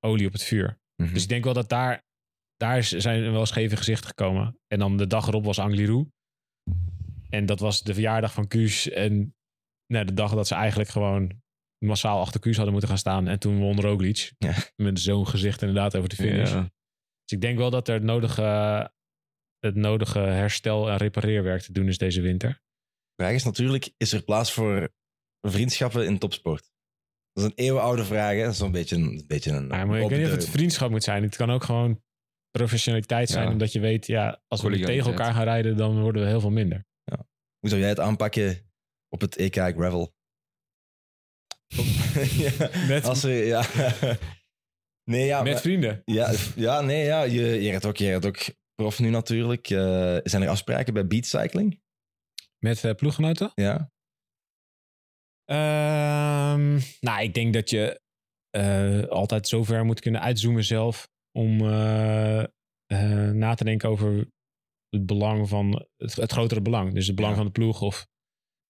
olie op het vuur. Mhm. Dus ik denk wel dat daar, daar zijn wel scheve gezichten gekomen. En dan de dag erop was Angliru. En dat was de verjaardag van Kuus. En nou, de dag dat ze eigenlijk gewoon massaal achter Kuus hadden moeten gaan staan. En toen won Roglic. Ja. Met zo'n gezicht inderdaad over de finish. Ja. Dus ik denk wel dat er het nodige, het nodige herstel- en repareerwerk te doen is deze winter. De vraag is natuurlijk, is er plaats voor vriendschappen in topsport? Dat is een eeuwenoude vraag, hè? Dat is een beetje een... een, beetje een Maar, ik weet niet of het vriendschap moet zijn. Het kan ook gewoon professionaliteit zijn. Ja. Omdat je weet, ja, als we nu tegen elkaar gaan rijden, dan worden we heel veel minder. Hoe zou jij het aanpakken op het EK Gravel? ja, Met, als ja. Nee, ja. met maar- vrienden. ja, ja, nee, ja. Je, je rijdt ook, je ook prof nu natuurlijk. Eh, zijn er afspraken bij Beat Cycling? Met eh, ploeggenoten. Ja. Ehm, nou, ik denk dat je eh, altijd zo ver moet kunnen uitzoomen zelf om na te denken over het belang van het, het grotere belang. Dus het belang Ja. van de ploeg of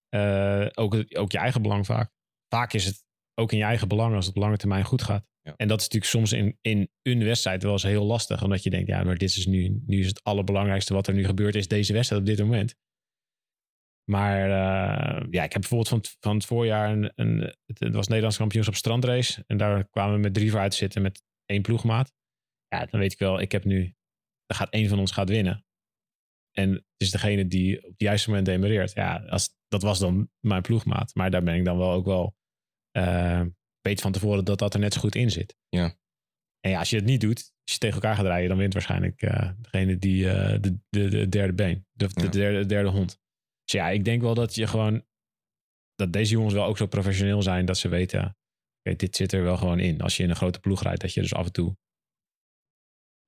eh, ook, ook je eigen belang vaak. Vaak is het ook in je eigen belang als het op lange termijn goed gaat. Ja. En dat is natuurlijk soms in, in een wedstrijd wel eens heel lastig. Omdat je denkt, ja, maar dit is nu, nu is het allerbelangrijkste wat er nu gebeurt, is deze wedstrijd op dit moment. Maar eh, ja, ik heb bijvoorbeeld van het, van het voorjaar een, een het, het was Nederlands kampioenschap strandrace. En daar kwamen we met drie voor uit te zitten met één ploegmaat. Ja, dan weet ik wel, ik heb nu, dan gaat één van ons gaat winnen. En is degene die op het juiste moment demereert. Ja, als, dat was dan mijn ploegmaat. Maar daar ben ik dan wel ook wel, eh weet van tevoren dat dat er net zo goed in zit. Ja. En ja, als je het niet doet, als je tegen elkaar gaat rijden, dan wint waarschijnlijk eh, degene die eh, de, de, de derde been, de, derde, derde hond. Dus ja, ik denk wel dat je gewoon, dat deze jongens wel ook zo professioneel zijn dat ze weten, dit zit er wel gewoon in. Als je in een grote ploeg rijdt, dat je dus af en toe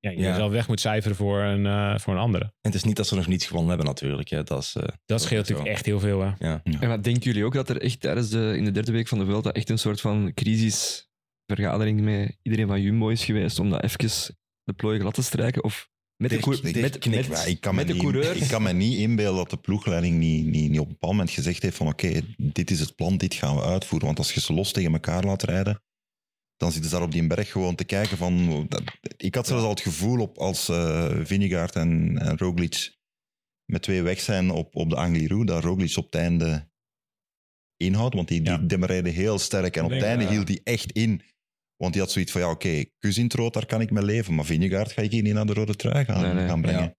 ja, Ja. jezelf weg moet cijferen voor een, eh, voor een andere. En het is niet dat ze nog niets gewonnen hebben natuurlijk. Hè. Dat, is, eh, Dat is scheelt zo. natuurlijk echt heel veel. Hè? Ja. En wat denken jullie ook dat er echt tijdens de, in de derde week van de Vuelta echt een soort van crisisvergadering met iedereen van Jumbo is geweest om dat even de plooi glad te strijken? Of met de, Dirk- cour- Dirk met, knikt. met, Ja, ik, kan me de niet, coureurs? ik kan me niet inbeelden dat de ploegleiding niet, niet, niet op een bepaald moment gezegd heeft van oké, dit is het plan, dit gaan we uitvoeren. Want als je ze los tegen elkaar laat rijden, dan zitten ze daar op die berg gewoon te kijken van... dat- ik had zelfs al het gevoel op als eh Vinegaard en, en Roglic met twee weg zijn op, op de Angliru, dat Roglic op het einde inhoudt. Want die, die Ja. demereerde heel sterk en op het einde ja. hield hij echt in. Want die had zoiets van, ja oké, kus in het rood, daar kan ik mee leven. Maar Vinegaard ga ik hier niet naar de rode trui gaan, Nee, nee, gaan brengen. ja.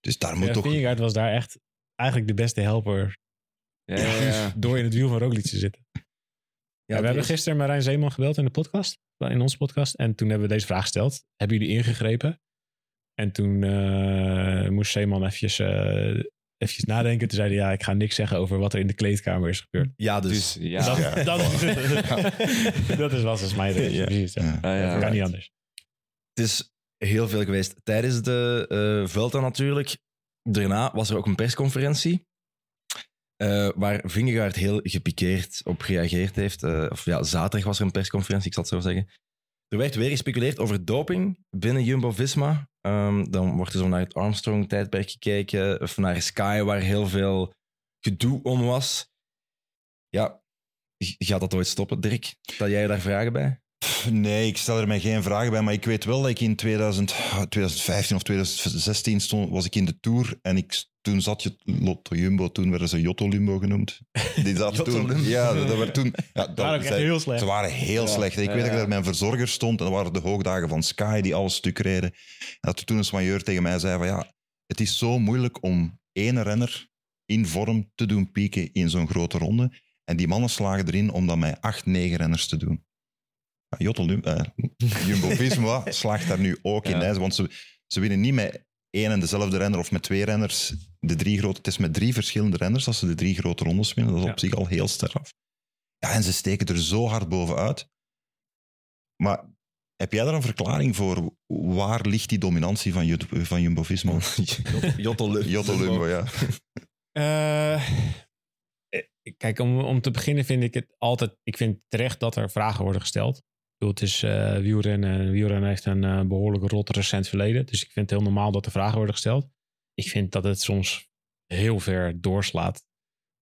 Dus daar moet Ja, toch... Vingegaard was daar echt eigenlijk de beste helper Ja, ja, ja. door in het wiel van Roglic te zitten. Ja, Ja, we hebben gisteren Marijn Zeeman gebeld in de podcast, in onze podcast. En toen hebben we deze vraag gesteld. Hebben jullie ingegrepen? En toen eh, moest Zeeman eventjes, eh, eventjes nadenken. Toen zei hij, ja, ik ga niks zeggen over wat er in de kleedkamer is gebeurd. Ja, dus... Dus ja. dat, Ja. dat, dat is was dus. Precies, ja. Ja. Ah, ja. Dat kan niet anders. Het is heel veel geweest tijdens de eh Vuelta natuurlijk. Daarna was er ook een persconferentie. Eh, waar Vingegaard heel gepikeerd op gereageerd heeft. Eh, of ja, zaterdag was er een persconferentie, ik zal het zo zeggen. Er werd weer gespeculeerd over doping binnen Jumbo-Visma. Ehm, dan wordt er zo naar het Armstrong-tijdperk gekeken, of naar Sky, waar heel veel gedoe om was. Ja, gaat dat ooit stoppen, Dirk? Stel jij daar vragen bij? Nee, ik stel er mij geen vragen bij, maar ik weet wel dat ik in 2000, 2015 of 2016 stond, was ik in de Tour en ik, toen zat je Lotto Jumbo, toen werden ze Jotto Lumbo genoemd. Die zat Jotto toen, ja, dat, werd toen, ja, dat, waren zij- heel slecht. Ze waren heel Ja. slecht. Ik Ja, weet dat ik daar mijn verzorger stond en dat waren de hoogdagen van Sky die alles stuk reden. En dat toen een soigneur tegen mij zei van ja, het is zo moeilijk om één renner in vorm te doen pieken in zo'n grote ronde. En die mannen slagen erin om dat met acht, negen renners te doen. Jotto Lum- eh, Jumbo-Visma slaagt daar nu ook in. Hè, want ze, ze winnen niet met één en dezelfde renner of met twee renners. De drie grote, het is met drie verschillende renners als ze de drie grote rondes winnen. Dat is Ja. op zich al heel sterk. Ja, en ze steken er zo hard bovenuit. Maar heb jij daar een verklaring voor? Waar ligt die dominantie van, Jut- van Jumbo-Visma? Jotto Lumbo, ja. Eh, eh, kijk, om, om te beginnen vind ik het altijd... Ik vind terecht dat er vragen worden gesteld. Bedoel, het is eh wielrennen. en Wielrennen heeft een eh, behoorlijk rot recent verleden. Dus ik vind het heel normaal dat er vragen worden gesteld. Ik vind dat het soms heel ver doorslaat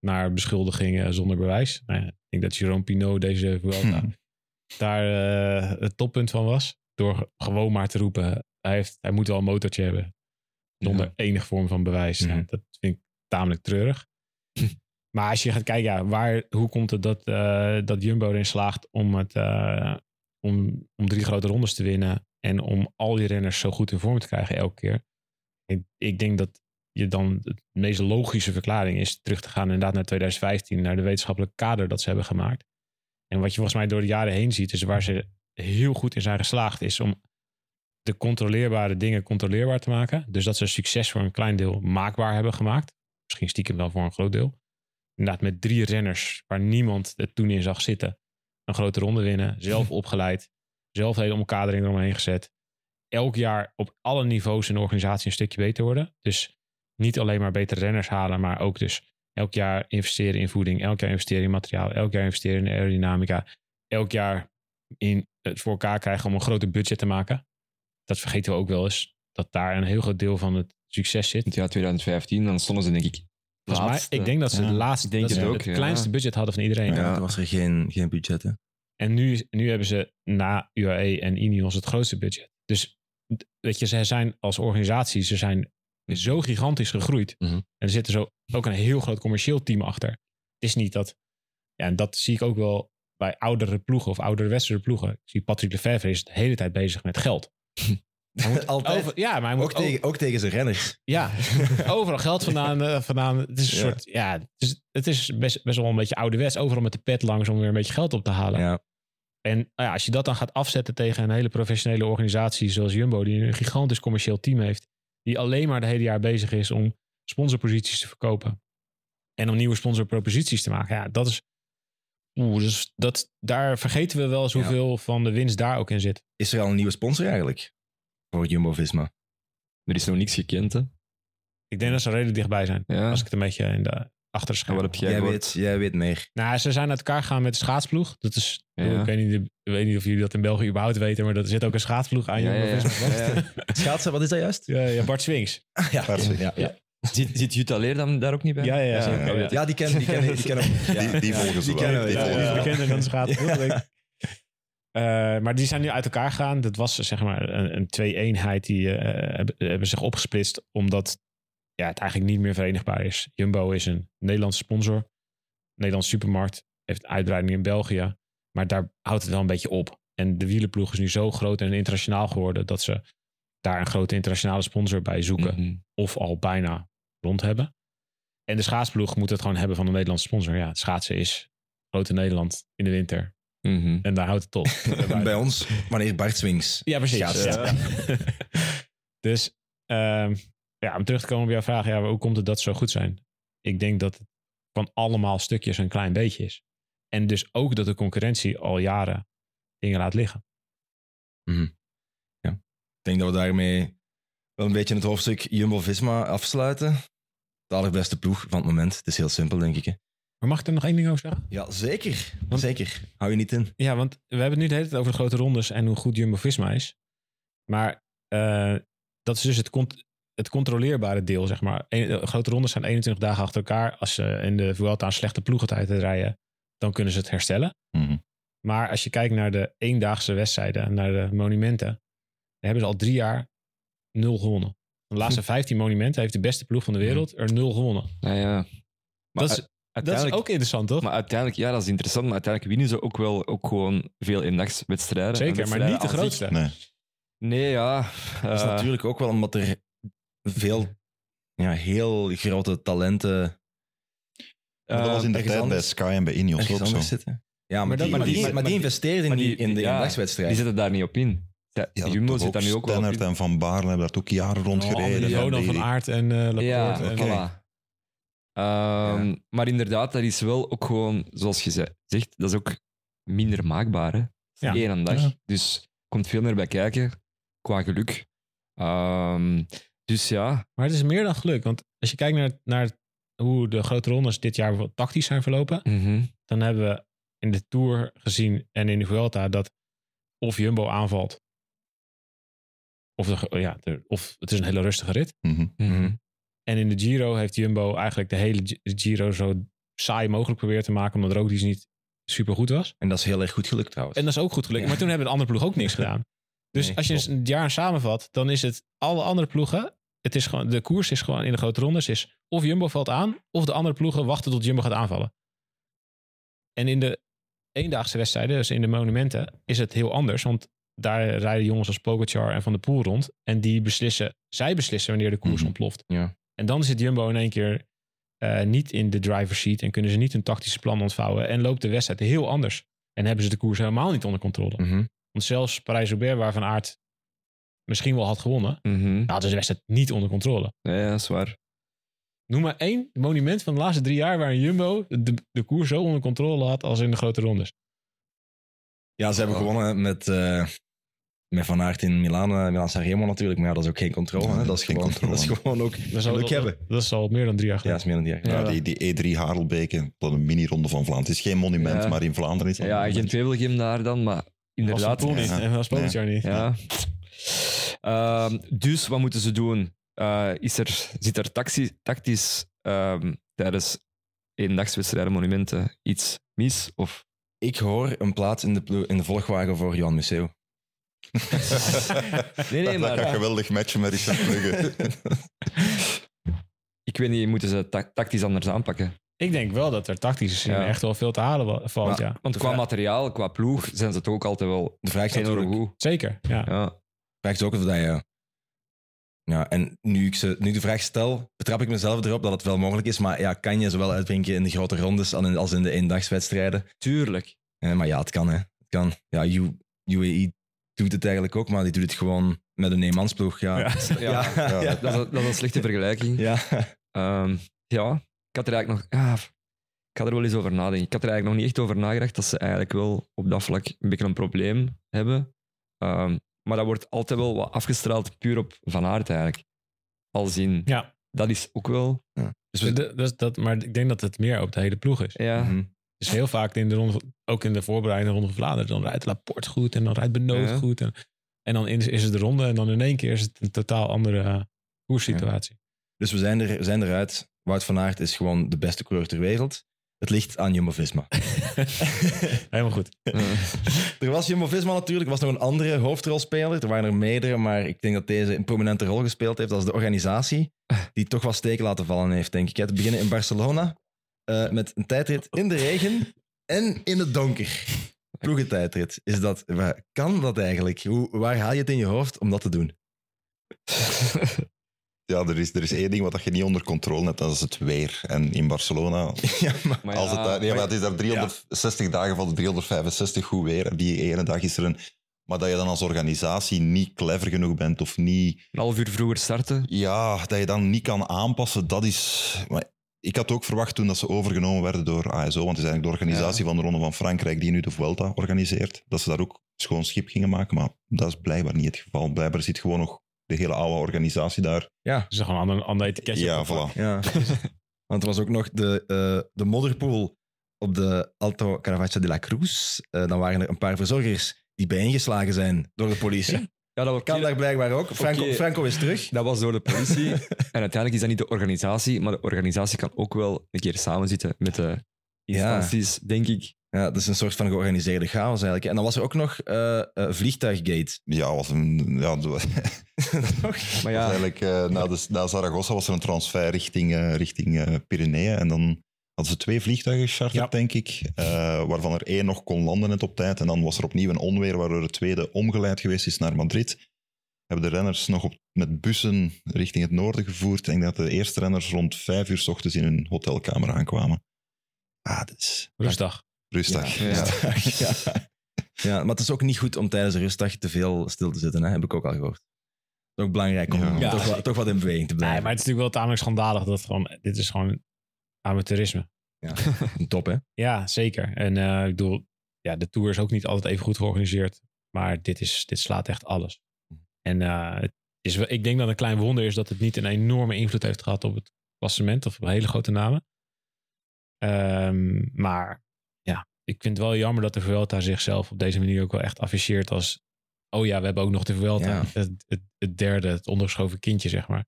naar beschuldigingen zonder bewijs. Nou ik denk dat Jerome Pinot deze Vuelta Hm. daar eh, het toppunt van was. Door gewoon maar te roepen, hij, heeft, hij moet wel een motortje hebben. Zonder enige vorm van bewijs. Nou, dat vind ik tamelijk treurig. maar als je gaat kijken, ja, waar, hoe komt het dat, dat Jumbo erin slaagt om, het, om, om drie grote rondes te winnen en om al die renners zo goed in vorm te krijgen elke keer? Ik, ik denk dat je dan de meest logische verklaring is terug te gaan inderdaad naar 2015, naar de wetenschappelijke kader dat ze hebben gemaakt. En wat je volgens mij door de jaren heen ziet, is waar ze heel goed in zijn geslaagd, is om de controleerbare dingen controleerbaar te maken. Dus dat ze succes voor een klein deel maakbaar hebben gemaakt. Misschien stiekem wel voor een groot deel. Inderdaad, met drie renners waar niemand het toen in zag zitten. Een grote ronde winnen, zelf opgeleid, zelf hele omkadering eromheen gezet. Elk jaar op alle niveaus in de organisatie een stukje beter worden. Dus niet alleen maar betere renners halen, maar ook dus elk jaar investeren in voeding, elk jaar investeren in materiaal, elk jaar investeren in aerodynamica, elk jaar in het voor elkaar krijgen om een groter budget te maken. Dat vergeten we ook wel eens, dat daar een heel groot deel van het succes zit. Het jaar 2015, dan stonden ze denk ik mij, ik denk dat ze Ja, de laatste, denk dat het ze ook, het ja. kleinste budget hadden van iedereen. Ja, toen was er geen, geen budget. Hè. En nu, nu hebben ze na UAE en Ineos het grootste budget. Dus weet je, ze zijn als organisatie, ze zijn zo gigantisch gegroeid. Mhm. En er zit er zo ook een heel groot commercieel team achter. Het is niet dat, ja, en dat zie ik ook wel bij oudere ploegen of oudere westerse ploegen. Ik zie Patrick Lefevre is de hele tijd bezig met geld. Hij moet Altijd. over- ja, maar hij moet Ook tegen, ook tegen zijn renners. ja, overal geld vandaan. eh, vandaan. Het is een Ja. soort, ja, het is, het is best, best wel een beetje ouderwets. Overal met de pet langs om weer een beetje geld op te halen. Ja. En nou ja, als je dat dan gaat afzetten tegen een hele professionele organisatie zoals Jumbo, die een gigantisch commercieel team heeft, die alleen maar de hele jaar bezig is om sponsorposities te verkopen en om nieuwe sponsorproposities te maken. Ja, dat is, oeh, dus dat, daar vergeten we wel eens Ja. hoeveel van de winst daar ook in zit. Is er al een nieuwe sponsor eigenlijk? Voor Jumbo-Visma. Er is nog niks gekend, hè? Ik denk dat ze redelijk dichtbij zijn. Ja. Als ik het een beetje in de achter de En schermen. wat heb jij Jij weet, jij weet meer. Nou, ze zijn uit elkaar gegaan met de schaatsploeg. Dat is, Ja. ik, weet niet, ik weet niet of jullie dat in België überhaupt weten, maar er zit ook een schaatsploeg aan Ja, ja, ja. Jumbo-Visma. Ja, ja. Schaatsen, wat is dat juist? Ja, ja, Bart Swings. ja, Waar- ja. Ja. Zit, zit Jutta Leer dan daar ook niet bij? Ja, ja, ja, oh, Ja. Ja, die kennen die kennen, die kennen ja. Die, die volgen ze die wel. kennen we, Die ja, ja, ja. wel. bekender dan schaatsploeg. Eh, maar die zijn nu uit elkaar gegaan. Dat was zeg maar een, een twee-eenheid die eh, hebben, hebben zich opgesplitst omdat ja, het eigenlijk niet meer verenigbaar is. Jumbo is een Nederlandse sponsor. Nederlandse supermarkt heeft uitbreiding in België. Maar daar houdt het wel een beetje op. En de wielenploeg is nu zo groot en internationaal geworden dat ze daar een grote internationale sponsor bij zoeken. Mhm. Of al bijna rond hebben. En de schaatsploeg moet het gewoon hebben van een Nederlandse sponsor. Ja, schaatsen is groot in Nederland in de winter. Mhm. En daar houdt het op. Bij ons, wanneer Bart Swings. Ja, precies. Ja. dus ehm, ja, om terug te komen op jouw vraag. Ja, hoe komt het dat ze zo goed zijn? Ik denk dat het van allemaal stukjes een klein beetje is. En dus ook dat de concurrentie al jaren dingen laat liggen. Ik denk dat we daarmee wel een beetje het hoofdstuk Jumbo-Visma afsluiten. de allerbeste ploeg van het moment. Het is heel simpel, denk ik. Hè. Maar mag ik er nog één ding over zeggen? Ja, zeker. Want- zeker. Hou je niet in. Ja, want we hebben het nu de hele tijd over de grote rondes en hoe goed Jumbo-Visma is. Maar eh, dat is dus het, cont- het controleerbare deel, zeg maar. De grote rondes zijn 21 dagen achter elkaar. Als ze in de Vuelta een slechte ploegentijd rijden, dan kunnen ze het herstellen. Mhm. Maar als je kijkt naar de eendaagse wedstrijden, naar de monumenten, dan hebben ze al drie jaar nul gewonnen. De laatste 15 monumenten heeft de beste ploeg van de wereld er nul gewonnen. Nou ja. Maar Dat is, u- dat is ook interessant, toch? maar uiteindelijk, ja, dat is interessant, maar uiteindelijk winnen ze ook wel ook gewoon veel eendagswedstrijden. Zeker, En maar niet de grootste. Nee. Nee, ja. Dat is eh, natuurlijk ook wel omdat er veel ja, heel grote talenten Maar dat was in de bij Sky en bij Ineos ook zo. zitten. Ja, maar, Maar dat- die, maar maar die, die- maar die maar in de ja. Die zitten daar niet op in. Ja, Ja, Jumbo zit daar nu ook wel op in. en Van Baarle hebben daar ook jaren rond Oh, Ronald van Aert en eh Laporte. Ja, en, voilà. Ehm, Maar inderdaad, dat is wel ook gewoon, zoals je ze- zegt, dat is ook minder maakbaar. Hè? Ja. Eén dag. Ja. Dus er komt veel meer bij kijken, qua geluk. Ehm, dus ja, Maar het is meer dan geluk. Want als je kijkt naar, naar hoe de grote rondes dit jaar bijvoorbeeld tactisch zijn verlopen, mhm. dan hebben we in de Tour gezien en in de Vuelta dat of Jumbo aanvalt, of, de, ja, de- of het is een hele rustige rit. Mhm. Mhm. En in de Giro heeft Jumbo eigenlijk de hele Gi- Giro zo saai mogelijk proberen te maken, omdat Roglic niet super goed was. En dat is heel erg goed gelukt trouwens. En dat is ook goed gelukt. Ja. Maar toen hebben de andere ploegen ook niks gedaan. Dus Nee, als je het jaar samenvat, dan is het alle andere ploegen. Het is gewoon, de koers is gewoon in de grote rondes is of Jumbo valt aan, of de andere ploegen wachten tot Jumbo gaat aanvallen. En in de eendaagse wedstrijden, dus in de monumenten, is het heel anders. Want daar rijden jongens als Pogacar en Van der Poel rond. En die beslissen, zij beslissen wanneer de koers Mhm. ontploft. Ja. En dan zit Jumbo in één keer eh, niet in de driver's seat en kunnen ze niet hun tactische plan ontvouwen. En loopt de wedstrijd heel anders. En hebben ze de koers helemaal niet onder controle. Mhm. Want zelfs Parijs-Roubaix, waar Van Aert misschien wel had gewonnen, Mhm. hadden ze de wedstrijd niet onder controle. Ja, dat is waar. Noem maar één monument van de laatste drie jaar waar een Jumbo de, de koers zo onder controle had als in de grote rondes. Ja, ze hebben gewonnen met, eh, met Van Aert in Milaan, uh, Milaan Sanremo natuurlijk. Maar ja, dat is ook geen controle. Hè. dat Dat, is is geen gewoon, controle. dat is gewoon ook Dat is al, geluk hebben. Dat, dat is al meer dan drie jaar Ja, dat is meer dan die jaar. Ja. Ja, die, die E3 Harelbeke, dat een mini-ronde van Vlaanderen. Het is geen monument, Ja. maar in Vlaanderen is het Ja, een geen monument. Tweebelgem daar dan, maar inderdaad. Van Poel niet ja. en was Pogacar niet. Ja. Ehm, dus wat moeten ze doen? Eh, is er, zit er taxi, tactisch ehm, tijdens eendagswedstrijden, monumenten iets mis? Of Ik hoor een plaats in de, in de volgwagen voor Johan Museeuw. Nee, nee, dat maar gaat geweldig matchen met Richard Plugge. ik weet niet, moeten ze ta- tactisch anders aanpakken? Ik denk wel dat er tactisch Ja. echt wel veel te halen valt, Maar- ja. Want qua vraag- materiaal, qua ploeg, zijn ze toch ook altijd wel De vraag is enorm goed. Zeker, ja. Ja. de vraag is ook of dat je... Ja, en nu ik ze, nu ik de vraag stel, betrap ik mezelf erop dat het wel mogelijk is. Maar ja, kan je zowel uitbrengen in de grote rondes als in, de eendagswedstrijden? Tuurlijk. Eh, maar ja, het kan, hè. Het kan. Ja, U- UAE doet het eigenlijk ook, maar die doet het gewoon met een eenmansploeg. Ja, Ja. Ja, Ja, ja. Dat, is, dat is een slechte vergelijking. ja. Ehm, ja, ik had er eigenlijk nog... Ja, ik ga er wel eens over nadenken. Ik had er eigenlijk nog niet echt over nagedacht dat ze eigenlijk wel op dat vlak een beetje een probleem hebben. Ehm, maar dat wordt altijd wel wat afgestraald puur op Van Aert eigenlijk. Als in, Ja, dat is ook wel... Dus we, dat, dat, dat, maar ik denk dat het meer op de hele ploeg is. Ja, Mhm. Dus heel vaak in de ronde, ook in de voorbereidende ronde van Vlaanderen, dan rijdt Laporte goed en dan rijdt Benoot Ja. goed. En, en dan is, is het de ronde en dan in één keer is het een totaal andere eh, koerssituatie. dus we zijn, er, zijn eruit. Wout van Aert is gewoon de beste coureur ter wereld. Het ligt aan Jumbo-Visma. Helemaal goed. Er was Jumbo-Visma natuurlijk, er was nog een andere hoofdrolspeler. Er waren er meerdere, maar ik denk dat deze een prominente rol gespeeld heeft als de organisatie, die toch wel steken laten vallen heeft, denk ik. Te beginnen in Barcelona, eh, met een tijdrit in de regen en in het donker. Ploegentijdrit. Is dat, waar, kan dat eigenlijk? Hoe, waar haal je het in je hoofd om dat te doen? Ja, er is, er is één ding wat je niet onder controle hebt, dat is het weer. En in Barcelona, ja, maar, Maar als het, daar, nee, maar- het is daar 360 dagen van de 365 goed weer. En die ene dag is er een... Maar dat je dan als organisatie niet clever genoeg bent of niet... een half uur vroeger starten. Ja, dat je dan niet kan aanpassen, dat is... Maar ik had ook verwacht toen dat ze overgenomen werden door ASO, want het is eigenlijk de organisatie van de Ronde van Frankrijk die nu de Vuelta organiseert, dat ze daar ook schoon schip gingen maken. Maar dat is blijkbaar niet het geval. Blijkbaar zit gewoon nog de hele oude organisatie daar. Ja, Dus gewoon een ander, etiketje. ja, voilà. ja. Want er was ook nog de, eh, de modderpoel op de Alto Caravaggio de la Cruz. Eh, dan waren er een paar verzorgers die bijeengeslagen zijn door de politie. Ja, dat Kan daar blijkbaar ook. Franco. Franco is terug. Dat was door de politie. en uiteindelijk is dat niet de organisatie, maar de organisatie kan ook wel een keer samenzitten met de instanties, denk ik. Ja, dat is een soort van georganiseerde chaos eigenlijk. En dan was er ook nog eh, eh, vliegtuiggate. Ja, was een, ja, dat was, Toch? Maar ja, eigenlijk eh, na, de, na Zaragoza was er een transfer richting, eh, richting eh, Pyreneeën. En dan hadden ze twee vliegtuigen gecharterd, Ja. denk ik. eh, waarvan er één nog kon landen net op tijd. En dan was er opnieuw een onweer, waardoor de tweede omgeleid geweest is naar Madrid. Hebben de renners nog op, met bussen richting het noorden gevoerd. En ik denk dat de eerste renners rond vijf uur s ochtends in hun hotelkamer aankwamen. Ah, dat is Rustdag. rustig. Ja. Ja. ja. ja, maar het is ook niet goed om tijdens een rustdag te veel stil te zitten, hè? heb ik ook al gehoord. Het is ook belangrijk om Ja. om Ja. toch, wat, toch wat in beweging te Nee, blijven. maar het is natuurlijk wel tamelijk schandalig dat gewoon, dit is gewoon amateurisme. Top, hè? Ja, zeker. En eh, ik bedoel, ja, de Tour is ook niet altijd even goed georganiseerd. Maar dit, is, dit slaat echt alles. En eh, het is, wel- ik denk dat een klein wonder is dat het niet een enorme invloed heeft gehad op het klassement of op hele grote namen. Ehm, maar ja, ik vind het wel jammer dat de Vuelta zichzelf op deze manier ook wel echt afficheert als... Oh ja, we hebben ook nog de Vuelta. Ja. Het, het, het derde, het ondergeschoven kindje, zeg maar.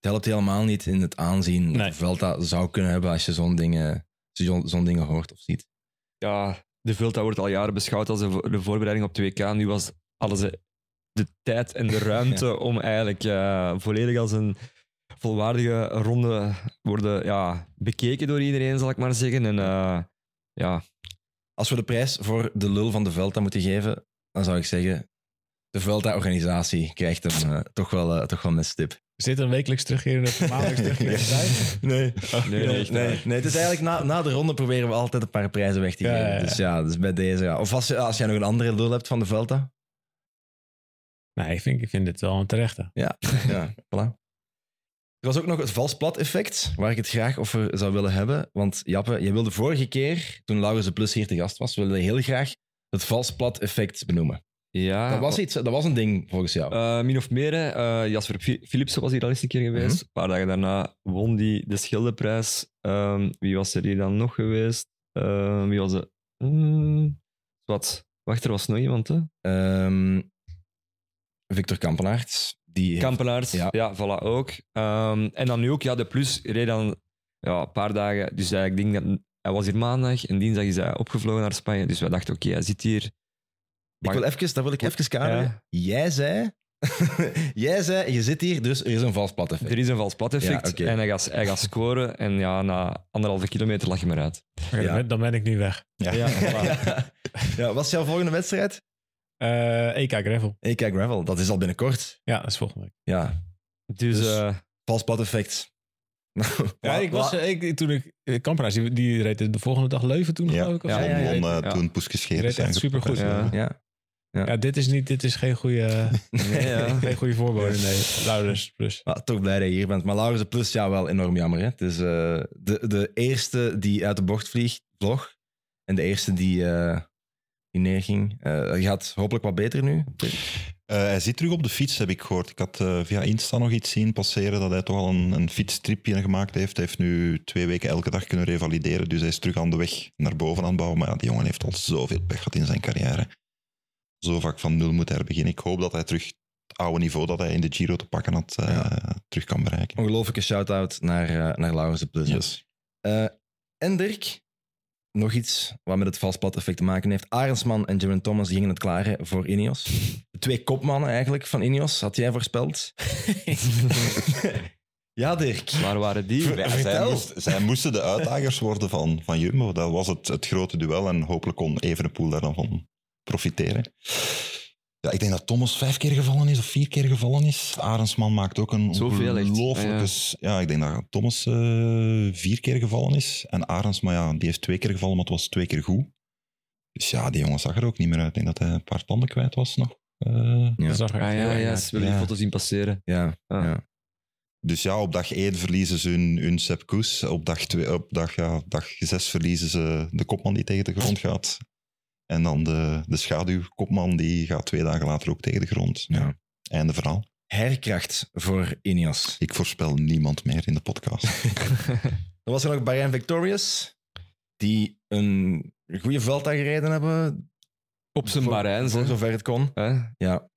Het helpt helemaal niet in het aanzien Nee. dat Vuelta zou kunnen hebben als je zo'n dingen, zo'n zo'n dingen hoort of ziet. ja, de Vuelta wordt al jaren beschouwd als de, vo- de voorbereiding op 2K. Nu was alles de, de tijd en de ruimte om eigenlijk eh, volledig als een volwaardige ronde worden ja, bekeken door iedereen, zal ik maar zeggen. En eh, ja, Als we de prijs voor de lul van de Vuelta moeten geven, dan zou ik zeggen, de Vuelta-organisatie krijgt hem eh, toch, wel, toch wel met stip. Is dit een wekelijks terugkerende, of maandelijks terugkerende tijd? Nee. nee, nee, nee, nee, het is eigenlijk na, na de ronde proberen we altijd een paar prijzen weg te geven. ja, ja. Dus ja, dus bij deze. Ja. Of als, je- als jij nog een andere lul hebt van de Vuelta. Nee, ik vind, ik vind dit wel een terechte. Ja, ja voilà. Er was ook nog het vals plat effect, waar ik het graag over zou willen hebben. Want Jappe, je wilde vorige keer, toen Laurens de Plus hier te gast was, wilde heel graag het vals plat effect benoemen. Ja Dat was iets, dat was een ding volgens jou. Eh, min of meer, hè. Eh, Jasper Philipsen was hier al eens een keer geweest. Mhm. Een paar dagen daarna won die de Schildeprijs. Ehm, wie was er hier dan nog geweest? Ehm, wie was er? Hmm, wat? Wacht, er was nog iemand, hè? Ehm, Victor Kampenaerts. Die heeft- Kampenaert, Ja. ja. voilà, ook. En dan nu ook, ja, de Plus reed dan ja, een paar dagen. Dus ik denk dat hij was hier maandag en dinsdag is hij opgevlogen naar Spanje. Dus wij dachten, oké, hij zit hier. Ik wil even, daar wil ik even kaderen. Ja. Jij zei... jij zei, je zit hier, dus er is een vals plat effect. Er is een vals plat effect Ja, en hij gaat, hij gaat scoren. En ja, na anderhalve kilometer lag je maar uit. Ja. dan, ben, ik nu weg. Ja. Ja, voilà. ja. ja, wat is jouw volgende wedstrijd? Eh EK Gravel. EK Gravel, dat is al binnenkort. Ja, dat is volgende week. Ja, Dus, Dus- eh, vals plat effect. Ja, ik was, eh, ik, toen ik, Kampenaars, die, die reed de volgende dag Leuven toen, Ja. geloof ik. Of Ja, ja, ja. won, Ja. toen reed echt supergoed. Ja. Ja. Ja, dit is, niet, dit is geen goede, nee, ja. geen goede voorbode. Nee, Laurens plus. Ah, toch blij dat je hier bent. Maar Laurens Plus, ja, wel enorm jammer. Hè? Het is eh, de, de eerste die uit de bocht vliegt, vlog. En de eerste die, eh, die neerging. Eh, Hij gaat hopelijk wat beter nu. Eh, hij zit terug op de fiets, heb ik gehoord. Ik had via Insta nog iets zien passeren dat hij toch al een, een fietstripje gemaakt heeft. Hij heeft nu twee weken elke dag kunnen revalideren, dus hij is terug aan de weg naar boven aan het bouwen. Maar ja, die jongen heeft al zoveel pech gehad in zijn carrière. Zo vaak van nul moet hij beginnen. Ik hoop dat hij terug het oude niveau dat hij in de Giro te pakken had, eh, Ja. terug kan bereiken. Ongelooflijke shout-out naar, eh, naar Laurens de Plus. Yes. Eh, en Dirk, nog iets wat met het valsplat effect te maken heeft. Arendsman en Jaron Thomas gingen het klaren voor Ineos. De twee kopmannen eigenlijk van Ineos, had jij voorspeld. ja, Dirk. Waar waren die? Ver- Ja, zij, moest- zij moesten de uitdagers worden van, van Jumbo. Dat was het, het grote duel en hopelijk kon Evenepoel daar dan van profiteren. Ja, ik denk dat Thomas vijf keer gevallen is of vier keer gevallen is. Arendsman maakt ook een ongelooflijke... Ah, ja. Ja, ik denk dat Thomas eh, vier keer gevallen is. En Arendsman, ja, die heeft twee keer gevallen, maar het was twee keer goed. Dus ja, die jongen zag er ook niet meer uit. Ik denk dat hij een paar tanden kwijt was nog. Eh, Ja. Dat zag er Ah ja, ja, ze willen Ja. die foto's zien passeren. Ja, Ah. ja. Dus ja, op dag 1 verliezen ze hun, hun Sepp Koes. Op dag, twee, op dag, ja, dag 6 verliezen ze de kopman die tegen de grond gaat. En dan de, de schaduwkopman die gaat twee dagen later ook tegen de grond. Ja. Einde verhaal. herkracht voor Ineos. Ik voorspel niemand meer in de podcast. Dan was er nog Bahrain Victorious, die een goede Vuelta gereden hebben. Op zijn Bahreins, Voor zover het kon. Hè? Ja,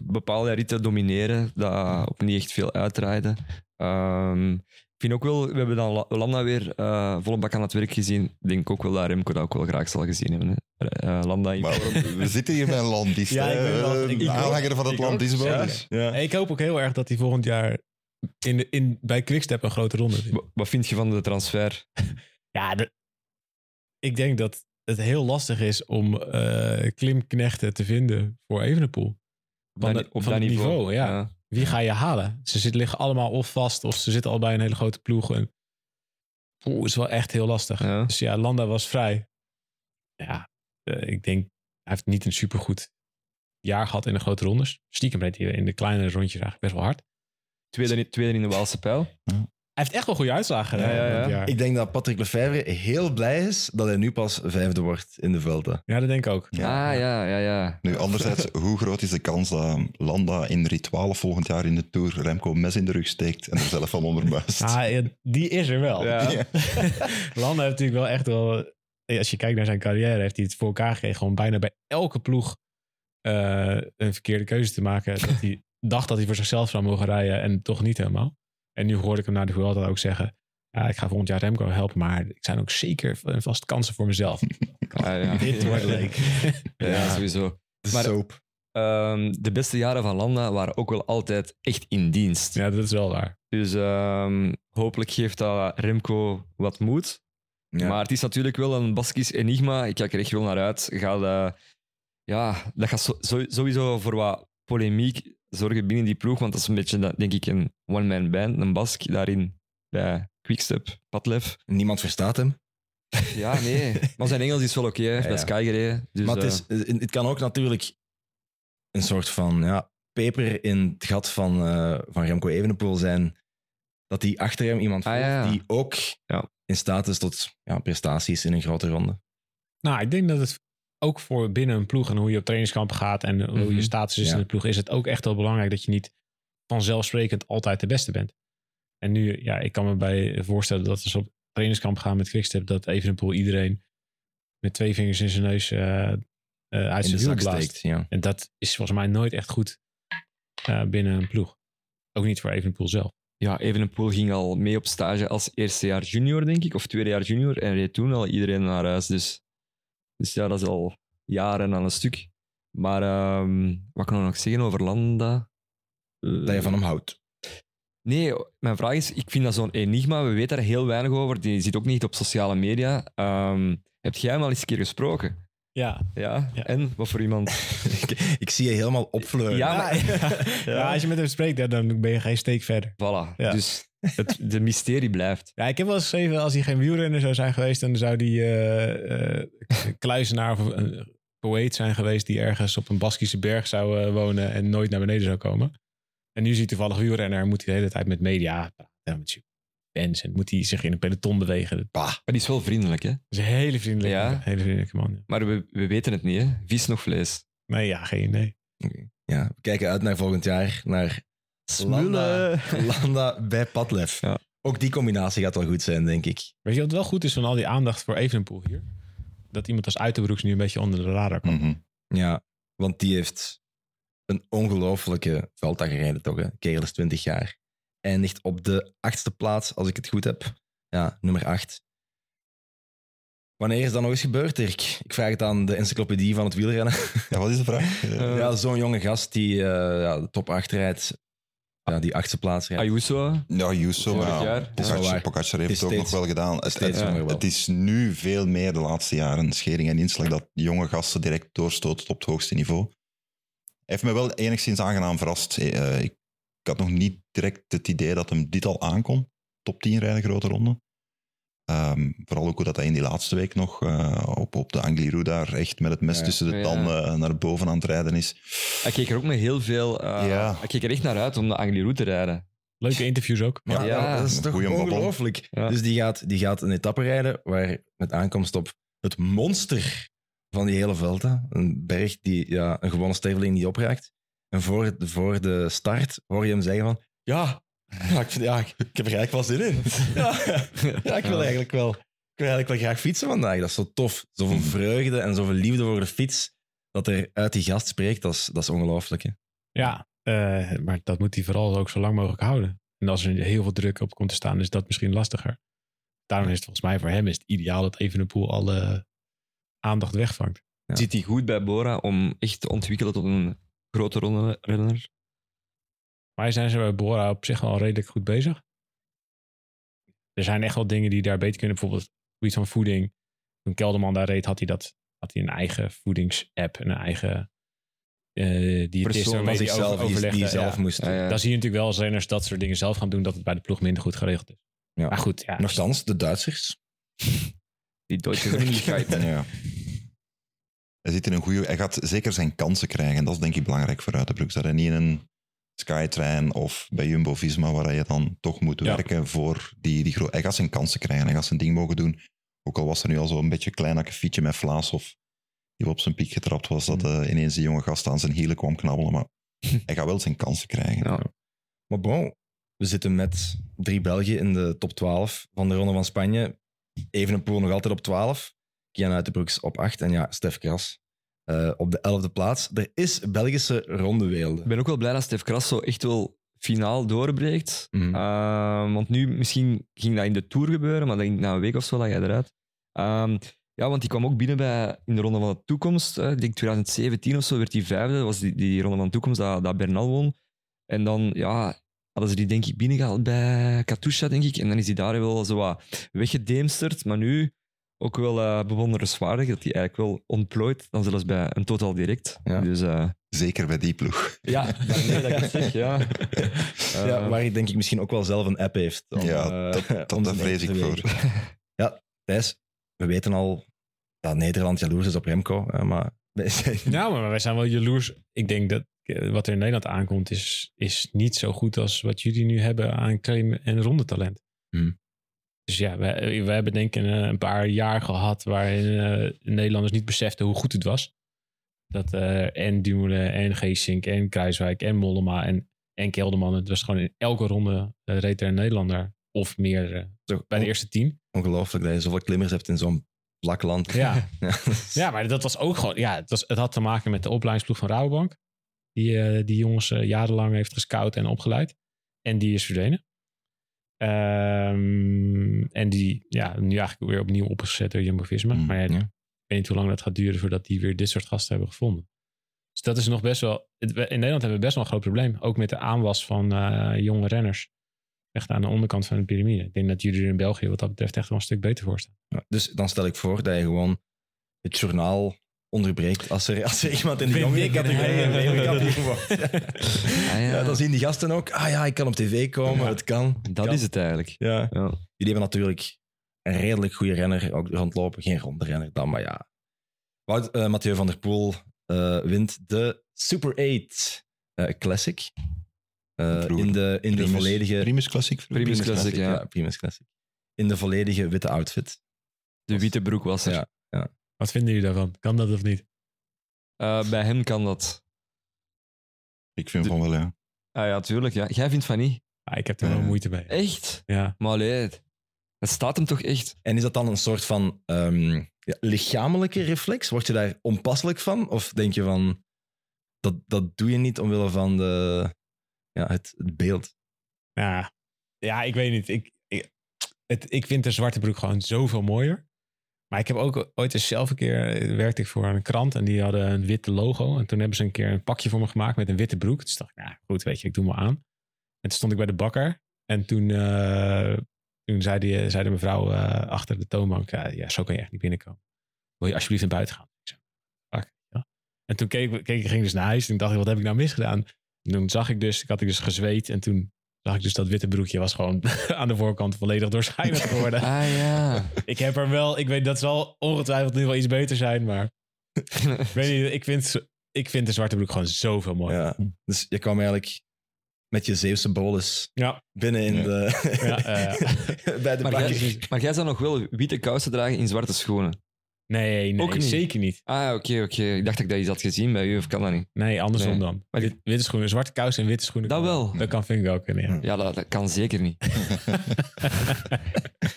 bepaalde ritten domineren, dat ook niet echt veel uitrijden. Ehm, ik vind ook wel, we hebben dan La- Landa weer eh, volle bak aan het werk gezien. Ik denk ook wel dat Remco dat ook wel graag zal gezien hebben. Hè. Eh, Landa in Maar we zitten hier met een landist. Ja, ik ben aanhanger van het landisme. Ja. dus- ja. Ik hoop ook heel erg dat hij volgend jaar in de, in, bij Quickstep een grote ronde wint. Wa- Wat vind je van de transfer? Ja, de- ik denk dat het heel lastig is om eh, klimknechten te vinden voor Evenepoel. Op Van dat, op van dat niveau, niveau, ja. Wie ga je halen? Ze zitten, liggen allemaal of vast of ze zitten al bij een hele grote ploeg. En, Oeh, is wel echt heel lastig. Ja. Dus ja, Landa was vrij. Ja, eh, ik denk, hij heeft niet een supergoed jaar gehad in de grote rondes. Stiekem reed hij in de kleinere rondjes eigenlijk best wel hard. Tweede, in- tweede in de Waalse pijl. Hij heeft echt wel goede uitslagen Ja, gedaan ja, ja. Ik denk dat Patrick Lefevre heel blij is dat hij nu pas vijfde wordt in de Vuelta. Ja, dat denk ik ook. Ja, ah, ja, ja, ja. Nu, anderzijds, hoe groot is de kans dat Landa in rit 12 volgend jaar in de Tour Remco een mes in de rug steekt en er zelf van onderbuist? Ah, ja, die is er wel. Landa heeft natuurlijk wel echt wel... Als je kijkt naar zijn carrière, heeft hij het voor elkaar gekregen om bijna bij elke ploeg eh, een verkeerde keuze te maken. Dat hij dacht dat hij voor zichzelf zou mogen rijden en toch niet helemaal. En nu hoorde ik hem na de Vuelta ook zeggen... Ja, ik ga volgend jaar Remco helpen, maar ik zijn ook zeker en vast kansen voor mezelf. Ja. Dit wordt leuk. Ja, sowieso. De Maar- soap. Ehm, de beste jaren van Landa waren ook wel altijd echt in dienst. Ja, dat is wel waar. Dus ehm, hopelijk geeft dat Remco wat moed. Ja. Maar het is natuurlijk wel een Baskisch enigma. Ik kijk er echt wel naar uit. Gaat, eh, ja, dat gaat zo- zo- sowieso voor wat polemiek zorgen binnen die ploeg. Want dat is een beetje, dat- denk ik, een one-man band. Een Bask daarin bij Quickstep, Padlef. Niemand verstaat hem. Ja, nee. Maar zijn Engels is wel oké. Ja, bij ja. Sky gereden. Dus, maar het, eh, is, het kan ook natuurlijk een soort van ja, peper in het gat van, eh, van Remco Evenepoel zijn. Dat hij achter hem iemand Ah, volgt ja, ja. die ook Ja. in staat is tot ja, prestaties in een grote ronde. Nou, ik denk dat het ook voor binnen een ploeg en hoe je op trainingskampen gaat en hoe Mhm. je status is Ja. in de ploeg, is het ook echt wel belangrijk dat je niet vanzelfsprekend altijd de beste bent. En nu, ja, ik kan me bij voorstellen dat als we op trainingskamp gaan met Quickstep, dat Evenepoel iedereen met twee vingers in zijn neus eh, eh, uit in zijn wiel zak blaast. Ja. En dat is volgens mij nooit echt goed eh, binnen een ploeg. Ook niet voor Evenepoel zelf. Ja, Evenepoel ging al mee op stage als eerste jaar junior, denk ik, of tweede jaar junior, en reed toen al iedereen naar huis. Dus, dus ja, dat is al jaren aan een stuk. Maar ehm, wat kan ik nog zeggen over Landa? Eh, Dat je van hem houdt. Nee, mijn vraag is, ik vind dat zo'n enigma, we weten daar heel weinig over, die zit ook niet op sociale media. Ehm, heb jij hem al eens een keer gesproken? Ja, Ja? Ja. En? Wat voor iemand? ik, ik zie je helemaal opvleuren. Ja, maar... ja. als je met hem spreekt, dan ben je geen steek verder. Voilà, Ja. dus het, de mysterie blijft. Ja, ik heb wel eens geschreven, als hij geen wielrenner zou zijn geweest, dan zou hij eh, eh, kluizenaar of een poëet zijn geweest die ergens op een Baskische berg zou eh, wonen en nooit naar beneden zou komen. En nu is hij toevallig wielrenner en moet hij de hele tijd met media praten, met zijn fans en moet hij zich in een peloton bewegen. Dat Maar die is wel vriendelijk, hè? is een hele vriendelijke, Ja. hele vriendelijke man. ja. Maar we, we weten het niet, hè? Vis nog vlees. Nee, ja, geen idee. Ja, we kijken uit naar volgend jaar. Naar Landa, Landa bij Padlef. Ja. Ook die combinatie gaat wel goed zijn, denk ik. Weet je wat wel goed is van al die aandacht voor Evenepoel hier? Dat iemand als Uiterbroeks nu een beetje onder de radar komt. Mhm. Ja, want die heeft een ongelofelijke Vuelta gereden, toch? Hè? Kerel is 20 jaar. Eindigt op de achtste plaats, als ik het goed heb. Ja, nummer acht. Wanneer is dat nog eens gebeurd, Dirk? Ik vraag het aan de encyclopedie van het wielrennen. Ja, wat is de vraag? Eh, ja, zo'n jonge gast die eh, ja, de top 8 rijdt. Ja, die achtste plaats rijdt. Ayuso. ja, Yuso. Vorig Ja, jaar. Pogacar. Pogacar heeft Het ook nog steeds- wel gedaan. Het, steeds het- jonger wel. het is nu veel meer de laatste jaren schering en inslag dat jonge gasten direct doorstoten op het hoogste niveau. Hij heeft me wel enigszins aangenaam verrast. Eh, ik, ik had nog niet direct het idee dat hem dit al aankon. Top 10 rijden, grote ronde. Ehm, vooral ook hoe dat hij in die laatste week nog eh, op, op de Angliru daar echt met het mes Ja. tussen de tanden eh, naar boven aan het rijden is. Hij keek er ook met heel veel... eh Ja. Hij keek er echt naar uit om de Angliru te rijden. Leuke interviews ook. Maar Ja, ja, dat is toch ongelooflijk. Ja. Dus die gaat, die gaat een etappe rijden waar met aankomst op het monster van die hele Vuelta, een berg die ja, een gewone sterveling niet opraakt, En voor, voor de start hoor je hem zeggen van... Ja, ja, ik, vind, ja, ik, ik heb er eigenlijk wel zin in. Ja, ja ik wil eigenlijk wel... Ik wil eigenlijk wel graag fietsen vandaag. Dat is zo tof. Zoveel vreugde en zoveel liefde voor de fiets. Dat er uit die gast spreekt, dat is, dat is ongelooflijk. hè. Ja, eh, maar dat moet hij vooral ook zo lang mogelijk houden. En als er heel veel druk op komt te staan, is dat misschien lastiger. Daarom is het volgens mij voor hem is het ideaal dat Evenepoel alle aandacht wegvangt. Ja. Zit hij goed bij Bora om echt te ontwikkelen tot een grote ronde renner? Maar zijn ze bij Bora op zich wel redelijk goed bezig? Er zijn echt wel dingen die daar beter kunnen. Bijvoorbeeld iets van voeding. Toen Kelderman daar reed, had hij, dat, had hij een eigen voedingsapp. En een eigen eh diëtist waarmee hij over, die, overlegde. die zelf Ja. moest. Ja, ja. Dan zie je natuurlijk wel als renners dat soort dingen zelf gaan doen, dat het bij de ploeg minder goed geregeld is. Ja. Maar goed, ja. Nochtans, de Duitsers. Die Deutsche Geschwindigkeit. Ja. Hij, zit in een goede, hij gaat zeker zijn kansen krijgen. Dat is denk ik belangrijk voor Uitenbroek. Dat hij niet in een Skytrain of bij Jumbo-Visma, waar je dan toch moet Ja. werken voor die, die grote... Hij gaat zijn kansen krijgen. Hij gaat zijn ding mogen doen. Ook al was er nu al zo'n beetje een klein akkefietje met Vlaas of die op zijn piek getrapt was, dat Hmm. eh, ineens die jonge gast aan zijn hielen kwam knabbelen. Maar hij gaat wel zijn kansen krijgen. Ja. Maar bon, we zitten met drie Belgen in de top 12 van de Ronde van Spanje. Evenepoel nog altijd op 12. Kian Uitenbroeks op 8. En ja, Stef Kras eh, op de 11e plaats. Er is Belgische rondeweelde. Ik ben ook wel blij dat Stef Kras zo echt wel finaal doorbreekt. Mhm. Ehm, want nu, misschien ging dat in de Tour gebeuren, maar denk na een week of zo lag hij eruit. Ehm, ja, want die kwam ook binnen bij, in de Ronde van de Toekomst. ik denk 2017 of zo werd hij vijfde. Dat was die, die Ronde van de Toekomst dat, dat Bernal won. En dan, ja, hadden ze die denk ik binnengehaald bij Katusha, denk ik. En dan is hij daar wel zo wat weggedeemsterd. Maar nu ook wel eh bewonderenswaardig dat hij eigenlijk wel ontplooit. Dan zelfs bij een Total Direct. Ja. Dus eh, Zeker bij die ploeg. ja, dat zeg, ja. ja, waar hij denk ik misschien ook wel zelf een app heeft. Om, Ja, eh, dat- vrees ik voor. Ja, Thijs, we weten al dat Nederland jaloers is op Remco. maar Nou, maar wij zijn wel jaloers. Ik denk dat wat er in Nederland aankomt, is, is niet zo goed als wat jullie nu hebben aan claim- en rondetalent. Hmm. Dus ja, we, we hebben denk ik een, een paar jaar gehad waarin eh, Nederlanders niet beseften hoe goed het was. Dat eh, en Dumoulin en Geesink en Kruiswijk en Mollema en, en Kelderman. Het was gewoon in elke ronde eh, reed er een Nederlander of meer eh, bij de eerste tien. ongelooflijk dat je zoveel klimmers hebt in zo'n vlak land. Ja. Ja. Ja, maar dat was ook gewoon. Ja, het, was, het had te maken met de opleidingsploeg van Rabobank. Die eh, die jongens eh, jarenlang heeft gescout en opgeleid. En die is verdwenen. Ehm, en die ja, nu eigenlijk weer opnieuw opgezet door Jumbo Visma. Mm, maar ja, ik weet niet hoe lang dat gaat duren voordat die weer dit soort gasten hebben gevonden. Dus dat is nog best wel. In Nederland hebben we best wel een groot probleem. Ook met de aanwas van eh, jonge renners. Echt aan de onderkant van de piramide. Ik denk dat jullie er in België wat dat betreft echt wel een stuk beter voor staan. Ja, dus dan stel ik voor dat je gewoon het journaal onderbreekt als er, als er iemand in de jongere categorie wordt. Ah, ja. Ja, dan zien die gasten ook, ah ja, ik kan op tv komen, Ja. het kan. dat Kan. is het eigenlijk. Ja. Ja. Jullie hebben natuurlijk een redelijk goede renner ook rondlopen. Geen ronde renner dan, maar ja. Wout, eh, Mathieu van der Poel eh, wint de Super 8 eh, Classic. Eh, in de, in de Primus- volledige... Primus Classic. Primus Classic, ja. Primus Classic. In de volledige witte outfit. De witte broek was er. Ja. Wat vinden jullie daarvan? Kan dat of niet? Eh, bij hem kan dat. Ik vind De- van wel, ja. Ah ja, tuurlijk. Ja. Jij vindt van niet. Ah, ik heb er wel moeite mee. Echt? Ja. Maar allee, het staat hem toch echt? En is dat dan een soort van ehm, ja, lichamelijke reflex? Word je daar onpasselijk van? Of denk je van, dat, dat doe je niet omwille van de, ja, het, het beeld? Ja, ja ik weet niet. Ik, ik, het, ik vind de zwarte broek gewoon zoveel mooier. Maar ik heb ook ooit eens zelf een keer... eh, werkte ik voor een krant en die hadden een witte logo. En toen hebben ze een keer een pakje voor me gemaakt met een witte broek. Dus dacht ik, nou goed, weet je, ik doe me aan. En toen stond ik bij de bakker. En toen, eh, toen zei, die, zei de mevrouw eh, achter de toonbank... ja, zo kan je echt niet binnenkomen. Wil je alsjeblieft naar buiten gaan? Ik ja. En toen keek, ik- keek, ik ging dus naar huis en dacht ik, wat heb ik nou misgedaan? En toen zag ik dus, ik had ik dus gezweet en toen zag ik dus dat witte broekje was gewoon aan de voorkant volledig doorschijnend geworden. Ah ja. ik heb er wel, ik weet dat zal ongetwijfeld nu wel iets beter zijn, maar ik weet niet, ik vind, ik vind de zwarte broek gewoon zoveel mooier. Ja. Dus je kwam eigenlijk met je Zeeuwse bolus Ja, binnen in Ja. de, Ja, eh, bij de Maar bakker. jij, maar jij zou nog wel witte kousen dragen in zwarte schoenen. Nee, nee Ook niet. zeker niet. Ah, oké, oké. Ik dacht dat ik dat iets had gezien bij u, of kan dat niet? Nee, andersom Nee. dan. Maar Wit- Witte schoenen, zwarte kous en witte schoenen. Dat wel. Dat kan vind ik ook. Ja. Ja, dat, dat kan zeker niet.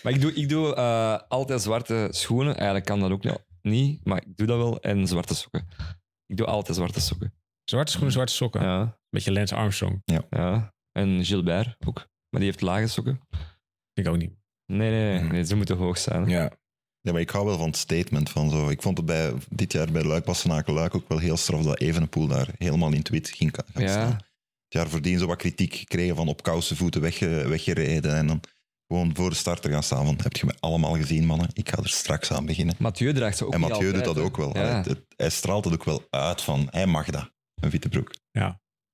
maar ik doe, ik doe eh, altijd zwarte schoenen. Eigenlijk kan dat ook niet, niet, maar ik doe dat wel. En zwarte sokken. Ik doe altijd zwarte sokken. Zwarte schoenen, zwarte sokken. Ja, Beetje Lance Armstrong. ja. En Gilbert ook. Maar die heeft lage sokken. Vind ik ook niet. Nee, nee, nee. nee ze moeten hoog zijn. Ja. Ja, maar ik hou wel van het statement van zo. Ik vond het bij, dit jaar bij Luik Bastenaken Luik ook wel heel straf dat Evenepoel daar helemaal in wit ging gaan staan. Ja, Het jaar voordien zo wat kritiek gekregen van op koude voeten wegge- weggereden en dan gewoon voor de start te gaan staan van heb je me allemaal gezien mannen, ik ga er straks aan beginnen. Mathieu draagt ze ook en Mathieu doet dat ook wel. Ja. Hij, het- hij straalt het ook wel uit van hij mag dat, een witte broek.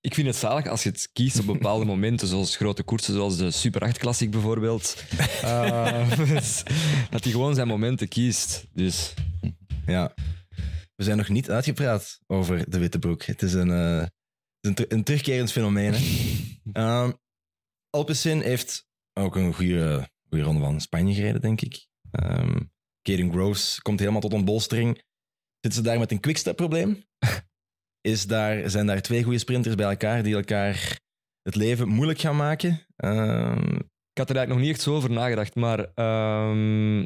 Ik vind het zalig als je het kiest op bepaalde momenten, zoals grote koersen, zoals de Super 8 Classic bijvoorbeeld. Eh, dus dat hij gewoon zijn momenten kiest. Dus ja. We zijn nog niet uitgepraat over de witte broek. Het is een, is een, ter- een terugkerend fenomeen. Hè? Ehm, Alpecin heeft ook een goede, goede ronde van Spanje gereden, denk ik. Ehm Caden Groves komt helemaal tot ontbolstering. Zitten ze daar met een quickstep-probleem? Is daar, zijn daar twee goede sprinters bij elkaar die elkaar het leven moeilijk gaan maken? Ehm, ik had er eigenlijk nog niet echt zo over nagedacht, maar ehm,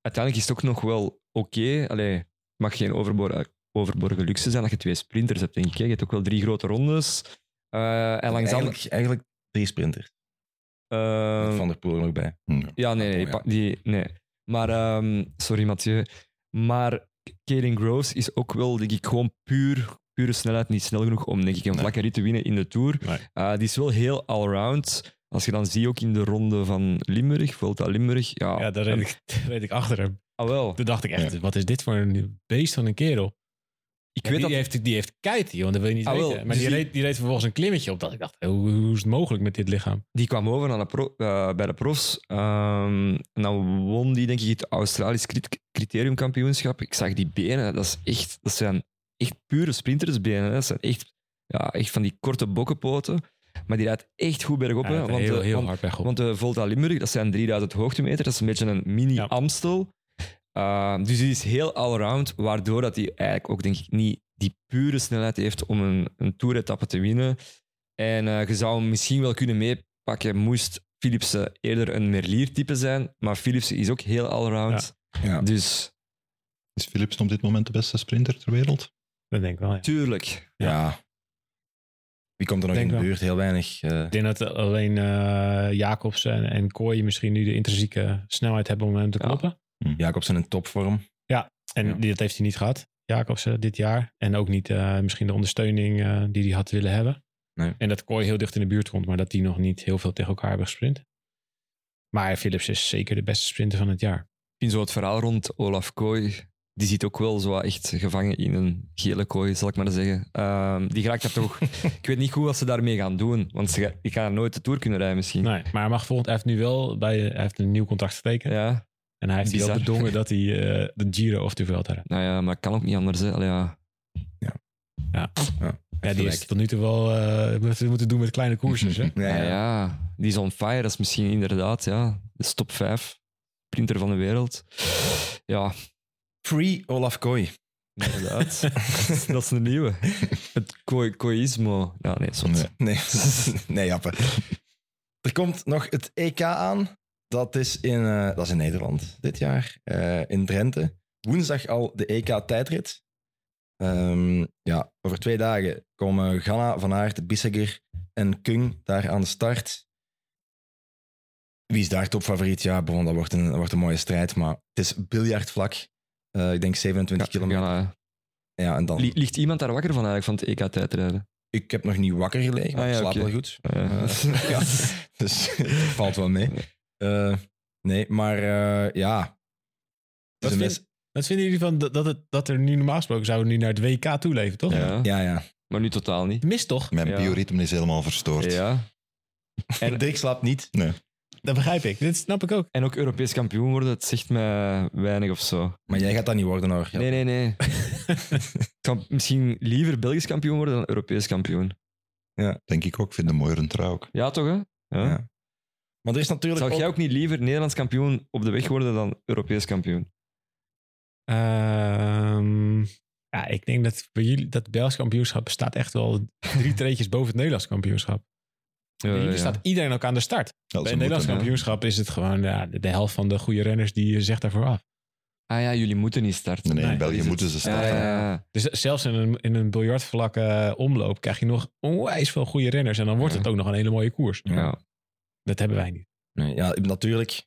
uiteindelijk is het ook nog wel oké. Allee, het mag geen overbor overborgen luxe zijn dat je twee sprinters hebt, denk ik. Je hebt ook wel drie grote rondes. Eh, en andere- eigenlijk, eigenlijk drie sprinters. Met Van der Poel er nog bij. Hm. Ja, nee, nee. Die Die, nee. Maar, sorry Mathieu. Maar Caden Groves is ook wel, denk ik, gewoon puur, pure snelheid. Niet snel genoeg om, denk ik, een Nee. vlakke rit te winnen in de Tour. Nee. Eh, die is wel heel allround. Als je dan ziet, ook in de ronde van Limburg, Volta Limburg. Ja, Ja, daar reed ik, daar reed ik achter hem. Ah, wel. Toen dacht ik echt, wat is dit voor een beest van een kerel? Ik Ja, weet die, dat... heeft, die heeft kuit, joh. Dat wil je niet Ah, wel. weten. Maar Dus die, die- reed, die reed vervolgens een klimmetje op. Dat ik dacht, hoe, hoe is het mogelijk met dit lichaam? Die kwam over aan de pro- eh, bij de profs. Ehm, en dan won die, denk ik, het Australisch crit- criteriumkampioenschap. Ik zag die benen, dat, is echt, dat zijn echt pure sprintersbenen. hè. Dat zijn echt, ja, echt van die korte bokkenpoten. Maar die rijdt echt goed bergop. Ja, hè. want, heel, de, heel want, hard de Volta Limburg, dat zijn 3000 hoogtemeter. Dat is een beetje een mini-Amstel. Ehm, dus die is heel allround, waardoor dat hij eigenlijk ook, denk ik, niet die pure snelheid heeft om een, een toeretappe te winnen. En eh, je zou hem misschien wel kunnen meepakken, moest Philipsen eerder een Merlier-type zijn. Maar Philipsen is ook heel allround. Ja. Dus Is Philips op dit moment de beste sprinter ter wereld? Dat denk ik wel, ja. tuurlijk. Ja. Wie komt er nog Denk in de wel. buurt? Heel weinig. eh. Ik denk dat alleen eh Jacobs en, en Kooi misschien nu de intrinsieke snelheid hebben om hem te Ja. kloppen. Jacobsen in topvorm. En Ja. die, dat heeft hij niet gehad, Jacobsen, dit jaar. En ook niet eh, misschien de ondersteuning eh, die hij had willen hebben. Nee. En dat Kooi heel dicht in de buurt komt, maar dat die nog niet heel veel tegen elkaar hebben gesprint. Maar Philips is zeker de beste sprinter van het jaar. Ik vind zo het verhaal rond Olaf Kooi, die zit ook wel zo echt gevangen in een gele kooi, zal ik maar zeggen. Ehm, die geraakt daar toch... ik weet niet goed wat ze daarmee gaan doen, want ze, ga- die gaan nooit de Tour kunnen rijden misschien. Nee, maar hij mag volgend, hij heeft nu wel bij, hij heeft een nieuw contract getekend. Ja, En hij heeft Bizar. bedongen dat hij eh, de Giro of de Vuelta rijdt. nou ja, maar kan ook niet anders. Hè. Allee, ja. Ja, die gelijk. is tot nu toe wel eh, wat we moeten doen met kleine koersjes. Hè? Ja, Ja, ja. ja, die is on fire. Dat is misschien inderdaad ja, de top 5 sprinter van de wereld. Ja, Free Olaf Kooi. inderdaad. dat is een nieuwe. Het kooi- kooïsmo. Ja, nee, soms. Nee. Nee, nee Jappe. Er komt nog het EK aan. Dat is in, eh, dat is in Nederland dit jaar, eh, in Drenthe. Woensdag al de EK-tijdrit. Ehm, ja, over twee dagen komen Ganna, Van Aert, Bisseger en Kung daar aan de start. Wie is daar topfavoriet? Ja, bon, dat, wordt een, dat wordt een mooie strijd, maar het is biljartvlak. Eh, ik denk 27 kilometer. Ja, Ja, en dan... li- ligt iemand daar wakker van eigenlijk van het EK-tijdrijden? Ik heb nog niet wakker gelegen, maar Ah, ja, ik slaap wel goed. Eh, Eh, ja, dus het valt wel mee. Eh, nee, maar eh, ja. Wat, vind- mes- wat vinden jullie van dat, het, dat er nu normaal gesproken zouden we nu naar het WK toeleven, toch? ja, Ja, ja. maar nu totaal niet. Mist toch? Mijn Ja. bioritme is helemaal verstoord. Ja. En, Dirk slaapt niet. Nee. Dat begrijp ik. Dit snap ik ook. en ook Europees kampioen worden, het zegt mij weinig of zo. Maar jij gaat dat niet worden hoor. Ja. Nee, nee, nee. Ik kan misschien liever Belgisch kampioen worden dan Europees kampioen. Denk ik ook. Ik vind de mooier trouw ook. Ja, toch? Hè? Ja. Ja. Maar er is natuurlijk Zou ook- jij ook niet liever Nederlands kampioen op de weg worden dan Europees kampioen? Ehm, ja, ik denk dat bij jullie dat het Belgisch kampioenschap bestaat echt wel drie treetjes boven het Nederlands kampioenschap. Eh, ja. staat iedereen ook aan de start. Bij het Nederlands moeten, kampioenschap is het gewoon ja, de, helft van de goede renners die zegt daarvoor af. Ah ja, jullie moeten niet starten. Nee, in Nee, België moeten ze starten. ja, ja. Dus zelfs in een, in een biljartvlakke omloop krijg je nog onwijs veel goede renners. En dan wordt Ja. het ook nog een hele mooie koers. Ja. Dat hebben wij niet. Nee, ja, natuurlijk.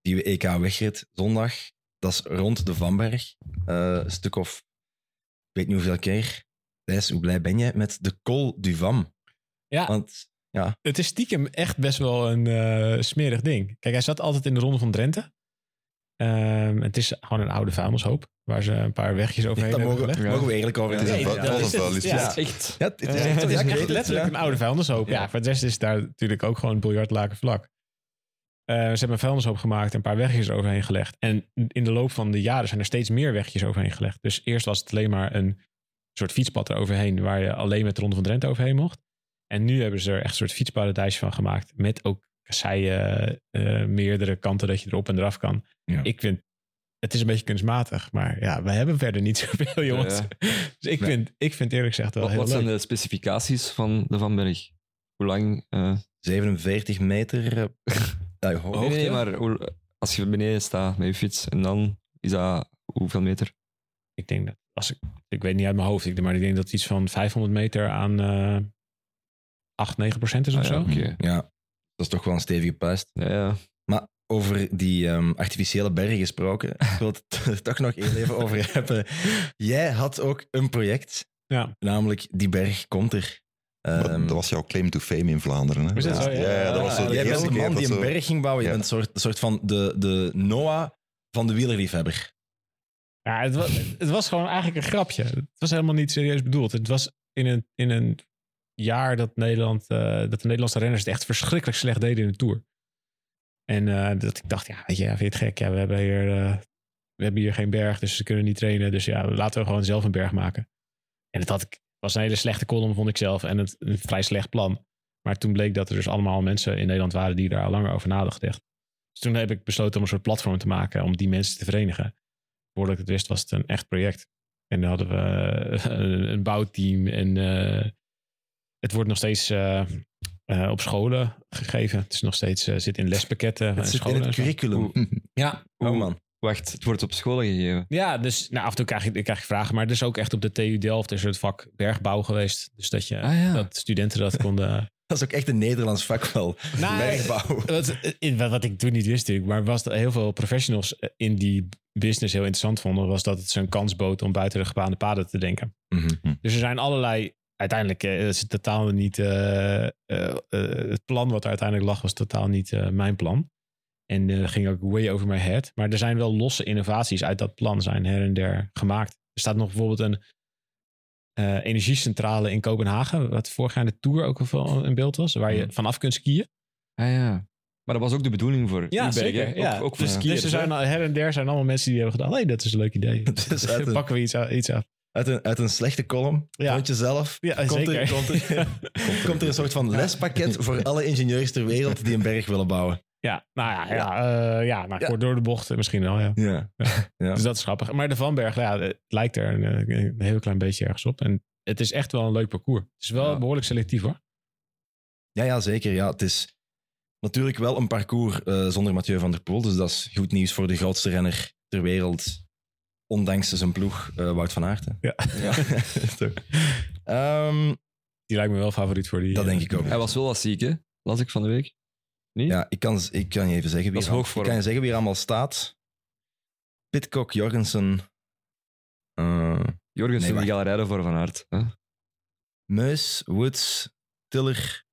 Die EK wegrit zondag, dat is rond de Vanberg. Eh, een stuk of, ik weet niet hoeveel keer. Thijs, hoe blij ben je met de Col du Vam? Ja. Want Het is stiekem echt best wel een eh, smerig ding. Kijk, hij zat altijd in de ronde van Drenthe. Ehm, het is gewoon een oude vuilnishoop. Waar ze een paar wegjes overheen hebben mogen, gelegd. Ja. mogen we eigenlijk over Het is een dat het was is het. Ja. Ja, het het ja, het, letterlijk ja. een oude vuilnishoop. Ja. Ja. voor de rest is daar natuurlijk ook gewoon een biljartlaken vlak. Eh, ze hebben een vuilnishoop gemaakt en een paar wegjes eroverheen gelegd. En in de loop van de jaren zijn er steeds meer wegjes overheen gelegd. Dus eerst was het alleen maar een soort fietspad eroverheen... waar je alleen met de Ronde van Drenthe overheen mocht. En nu hebben ze er echt een soort fietsparadijsje van gemaakt. Met ook kasseien, eh, meerdere kanten dat je erop en eraf kan. Ja. Ik vind, het is een beetje kunstmatig. Maar ja, we hebben verder niet zoveel jongens. Ja. Dus ik, Nee. vind, ik vind eerlijk gezegd wel Wat, heel wat leuk. zijn de specificaties van de Van Berg? Hoe lang? eh, 47 meter eh, ja, hoogte. nee, nee, maar hoe- als je beneden staat met je fiets en dan is dat hoeveel meter? Ik denk dat, als ik, ik weet niet uit mijn hoofd, ik, maar ik denk dat het iets van 500 meter aan eh 8, 9 procent is of Ah, ja, zo. Ja, dat is toch wel een stevige puist. Ja, ja. Maar over die ehm, artificiële bergen gesproken, ik wil het er toch nog even over hebben. Jij had ook een project, Ja. namelijk Die Berg komt er. Maar Ehm, dat was jouw claim to fame in Vlaanderen. Hè? Dat zo? Ja. Ja, ja, dat was zo de jij bent de keer man dat die een berg ging bouwen. Je Ja. bent een soort, soort van de, de Noah van de wielerliefhebber. Ja, het, was, het was gewoon eigenlijk een grapje. Het was helemaal niet serieus bedoeld. Het was in een, in een jaar dat, Nederland, eh, dat de Nederlandse renners het echt verschrikkelijk slecht deden in de Tour. En eh, dat ik dacht, ja, weet je, vind je het gek? Ja, we hebben hier, eh, we hebben hier geen berg, dus ze kunnen niet trainen. Dus ja, laten we gewoon zelf een berg maken. En het had ik, was een hele slechte column, vond ik zelf. En het, een vrij slecht plan. Maar toen bleek dat er dus allemaal mensen in Nederland waren die daar al langer over na hadden gedacht. Dus toen heb ik besloten om een soort platform te maken om die mensen te verenigen. Voordat ik het wist was het een echt project. En dan hadden we een, bouwteam en het wordt nog steeds eh, eh, op scholen gegeven. Het is nog steeds, eh, zit in lespakketten. Het zit in scholen het en zo. curriculum. Ja, Oh man. Wacht, het wordt op scholen gegeven. ja, dus nou, af en toe krijg je, krijg je vragen. Maar er is ook echt op de TU Delft is er het vak bergbouw geweest. Dus dat, je, Ah, ja. dat studenten dat konden... Dat is ook echt een Nederlands vak wel. Nou, Bergbouw. Wat, wat, wat ik toen niet wist natuurlijk, maar was dat heel veel professionals in die business heel interessant vonden, was dat het een kans bood om buiten de gebaande paden te denken. Mhm. Dus er zijn allerlei, uiteindelijk eh, is het totaal niet, eh, eh, het plan wat er uiteindelijk lag was totaal niet eh, mijn plan. En eh ging ook way over my head. Maar er zijn wel losse innovaties uit dat plan zijn her en der gemaakt. Er staat nog bijvoorbeeld een eh, energiecentrale in Kopenhagen, wat vorig jaar de Tour ook in beeld was, waar je Mhm. vanaf kunt skiën. Ah ja. Maar dat was ook de bedoeling voor Ja, Uberg, zeker. hè? Ja. Ook, ook voor dus, skiers. dus er zijn her en der zijn allemaal mensen die hebben gedacht, hey, dat is een leuk idee. Dus pakken we iets, iets af. Uit, een, uit een slechte column, Ja. vond je zelf, Ja, komt, zeker. Er, komt, er, komt er een soort van lespakket voor alle ingenieurs ter wereld die een berg willen bouwen. Ja, nou ja, ja, eh, ja nou, Ja. door de bocht eh, misschien wel, ja. Ja. Ja. Dus dat is grappig. Maar de Vanberg, ja, het lijkt er een, een heel klein beetje ergens op. En het is echt wel een leuk parcours. Het is wel behoorlijk selectief hoor. Ja, ja, zeker. Ja, het is natuurlijk wel een parcours eh, zonder Mathieu van der Poel. Dus dat is goed nieuws voor de grootste renner ter wereld. Ondanks zijn ploeg, eh, Wout van Aert. hè. Ja. Ja. Toch. Ehm, Die lijkt me wel favoriet voor die. dat eh, denk ik ook. Hij was wel wat ziek, hè? Las ik van de week. Niet? Ja, ik kan, ik kan je even zeggen wie, Dat is er, hoog voor ik kan je hem. zeggen wie er allemaal staat. Pitcock, Jorgensen, eh, Jorgensen Nee, die gaat rijden voor Van Aert. Hè? Meus, Woods, Tiller.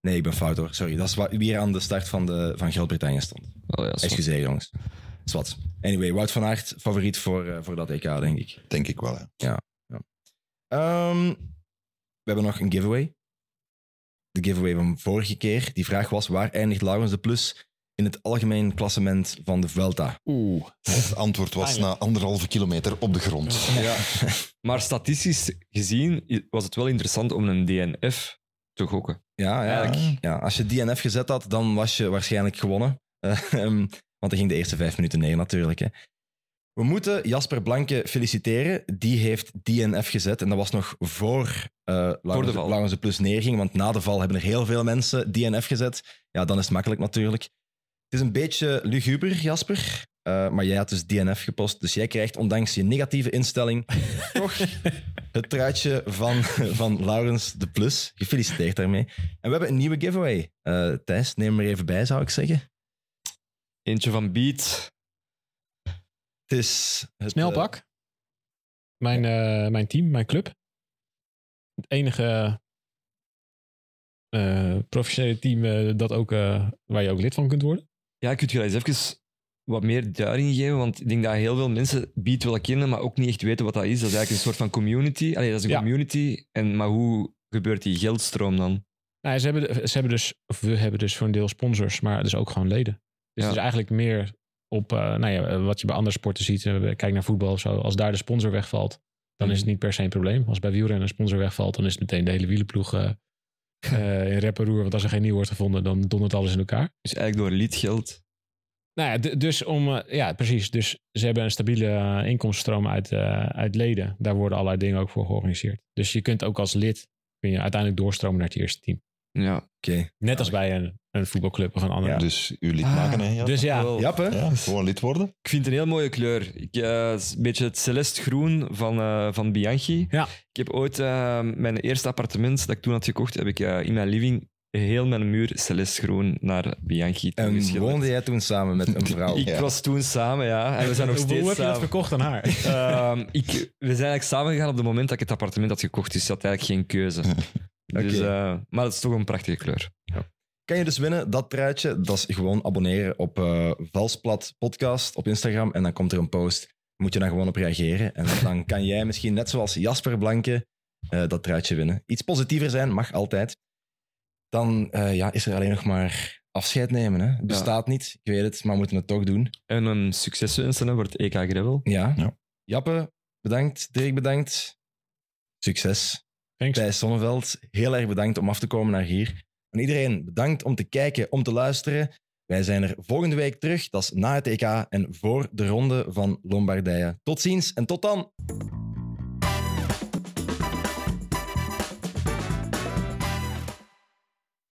Nee, ik ben fout hoor. Sorry. Dat is wa- wie er aan de start van, de, van Groot-Brittannië stond. Oh, ja. Excuseer jongens. Zwat. Anyway, Wout van Aert, favoriet voor, eh, voor dat EK, denk ik. Denk ik wel, ja. Ehm, we hebben nog een giveaway. De giveaway van vorige keer. Die vraag was, waar eindigt Laurens de Plus in het algemeen klassement van de Vuelta? Oeh. Het antwoord was na anderhalve kilometer op de grond. Ja. Maar statistisch gezien was het wel interessant om een DNF te gokken. Ja, ja, Eigenlijk. ja, als je DNF gezet had, dan was je waarschijnlijk gewonnen. Eh, ehm, want dan ging de eerste vijf minuten neer natuurlijk. Hè. We moeten Jasper Blanke feliciteren. Die heeft DNF gezet. En dat was nog voor, uh, de val. Laurens de Plus neerging. Want na de val hebben er heel veel mensen DNF gezet. Ja, dan is het makkelijk natuurlijk. Het is een beetje luguber, Jasper. Uh, maar jij had dus DNF gepost. Dus jij krijgt, ondanks je negatieve instelling, toch het truitje van, van Laurens de Plus. Gefeliciteerd daarmee. En we hebben een nieuwe giveaway. Uh, Thijs, neem hem er even bij, zou ik zeggen. Eentje van Beat. Het is... Het, Snelpak. Mijn, uh, mijn team, mijn club. Het enige professionele team dat ook, waar je ook lid van kunt worden. Ja, kunt je eens even wat meer duiding geven? Want ik denk dat heel veel mensen Beat willen kennen, maar ook niet echt weten wat dat is. Dat is eigenlijk een soort van community. Allee, dat is een community. En, maar hoe gebeurt die geldstroom dan? Nou, ze, hebben, ze hebben dus, of we hebben dus voor een deel sponsors, maar dus ook gewoon leden. Dus het is eigenlijk meer op uh, nou ja, wat je bij andere sporten ziet. Uh, kijk naar voetbal of zo. Als daar de sponsor wegvalt, dan is het mhm. niet per se een probleem. Als bij wielrennen een sponsor wegvalt, dan is het meteen de hele wielenploeg uh, in rep Want als er geen nieuw wordt gevonden, dan dondert alles in elkaar. Dus eigenlijk door liedgeld nou ja, dus om, eh, ja, precies. Dus ze hebben een stabiele inkomstenstroom uit, uit leden. Daar worden allerlei dingen ook voor georganiseerd. Dus je kunt ook als lid kun je uiteindelijk doorstromen naar het eerste team. Ja, oké. Net als bij een, een voetbalclub of een andere. Ja. Dus u lid maken, hè? Ja. Dus ja. Jappe. Ja, gewoon lid worden. Ik vind het een heel mooie kleur. Ik, uh, een beetje het celeste groen van, uh, van Bianchi. Ja. Ik heb ooit uh, mijn eerste appartement dat ik toen had gekocht, heb ik in mijn living heel mijn muur celeste groen naar Bianchi En woonde jij toen samen met een vrouw? ik was toen samen, ja. En we zijn nog steeds Hoe heb je dat verkocht aan haar? uh, ik, we zijn eigenlijk samen gegaan op het moment dat ik het appartement had gekocht, dus je had eigenlijk geen keuze. dus, uh, maar het is toch een prachtige kleur. Ja. Kan je dus winnen, dat truitje, dat is gewoon abonneren op uh, Valsplat Podcast op Instagram en dan komt er een post. Moet je dan gewoon op reageren en dan kan jij misschien net zoals Jasper Blanke uh, dat truitje winnen. Iets positiever zijn mag altijd dan uh, ja, is er alleen nog maar afscheid nemen. Hè. Het bestaat ja. niet, ik weet het, maar we moeten het toch doen. En een succes wensen voor het EK Gravel. Ja. ja. Jappe, bedankt. Dirk, bedankt. Succes. Thanks. Thijs Sonneveld, heel erg bedankt om af te komen naar hier. En iedereen, bedankt om te kijken, om te luisteren. Wij zijn er volgende week terug. Dat is na het EK en voor de ronde van Lombardije. Tot ziens en tot dan!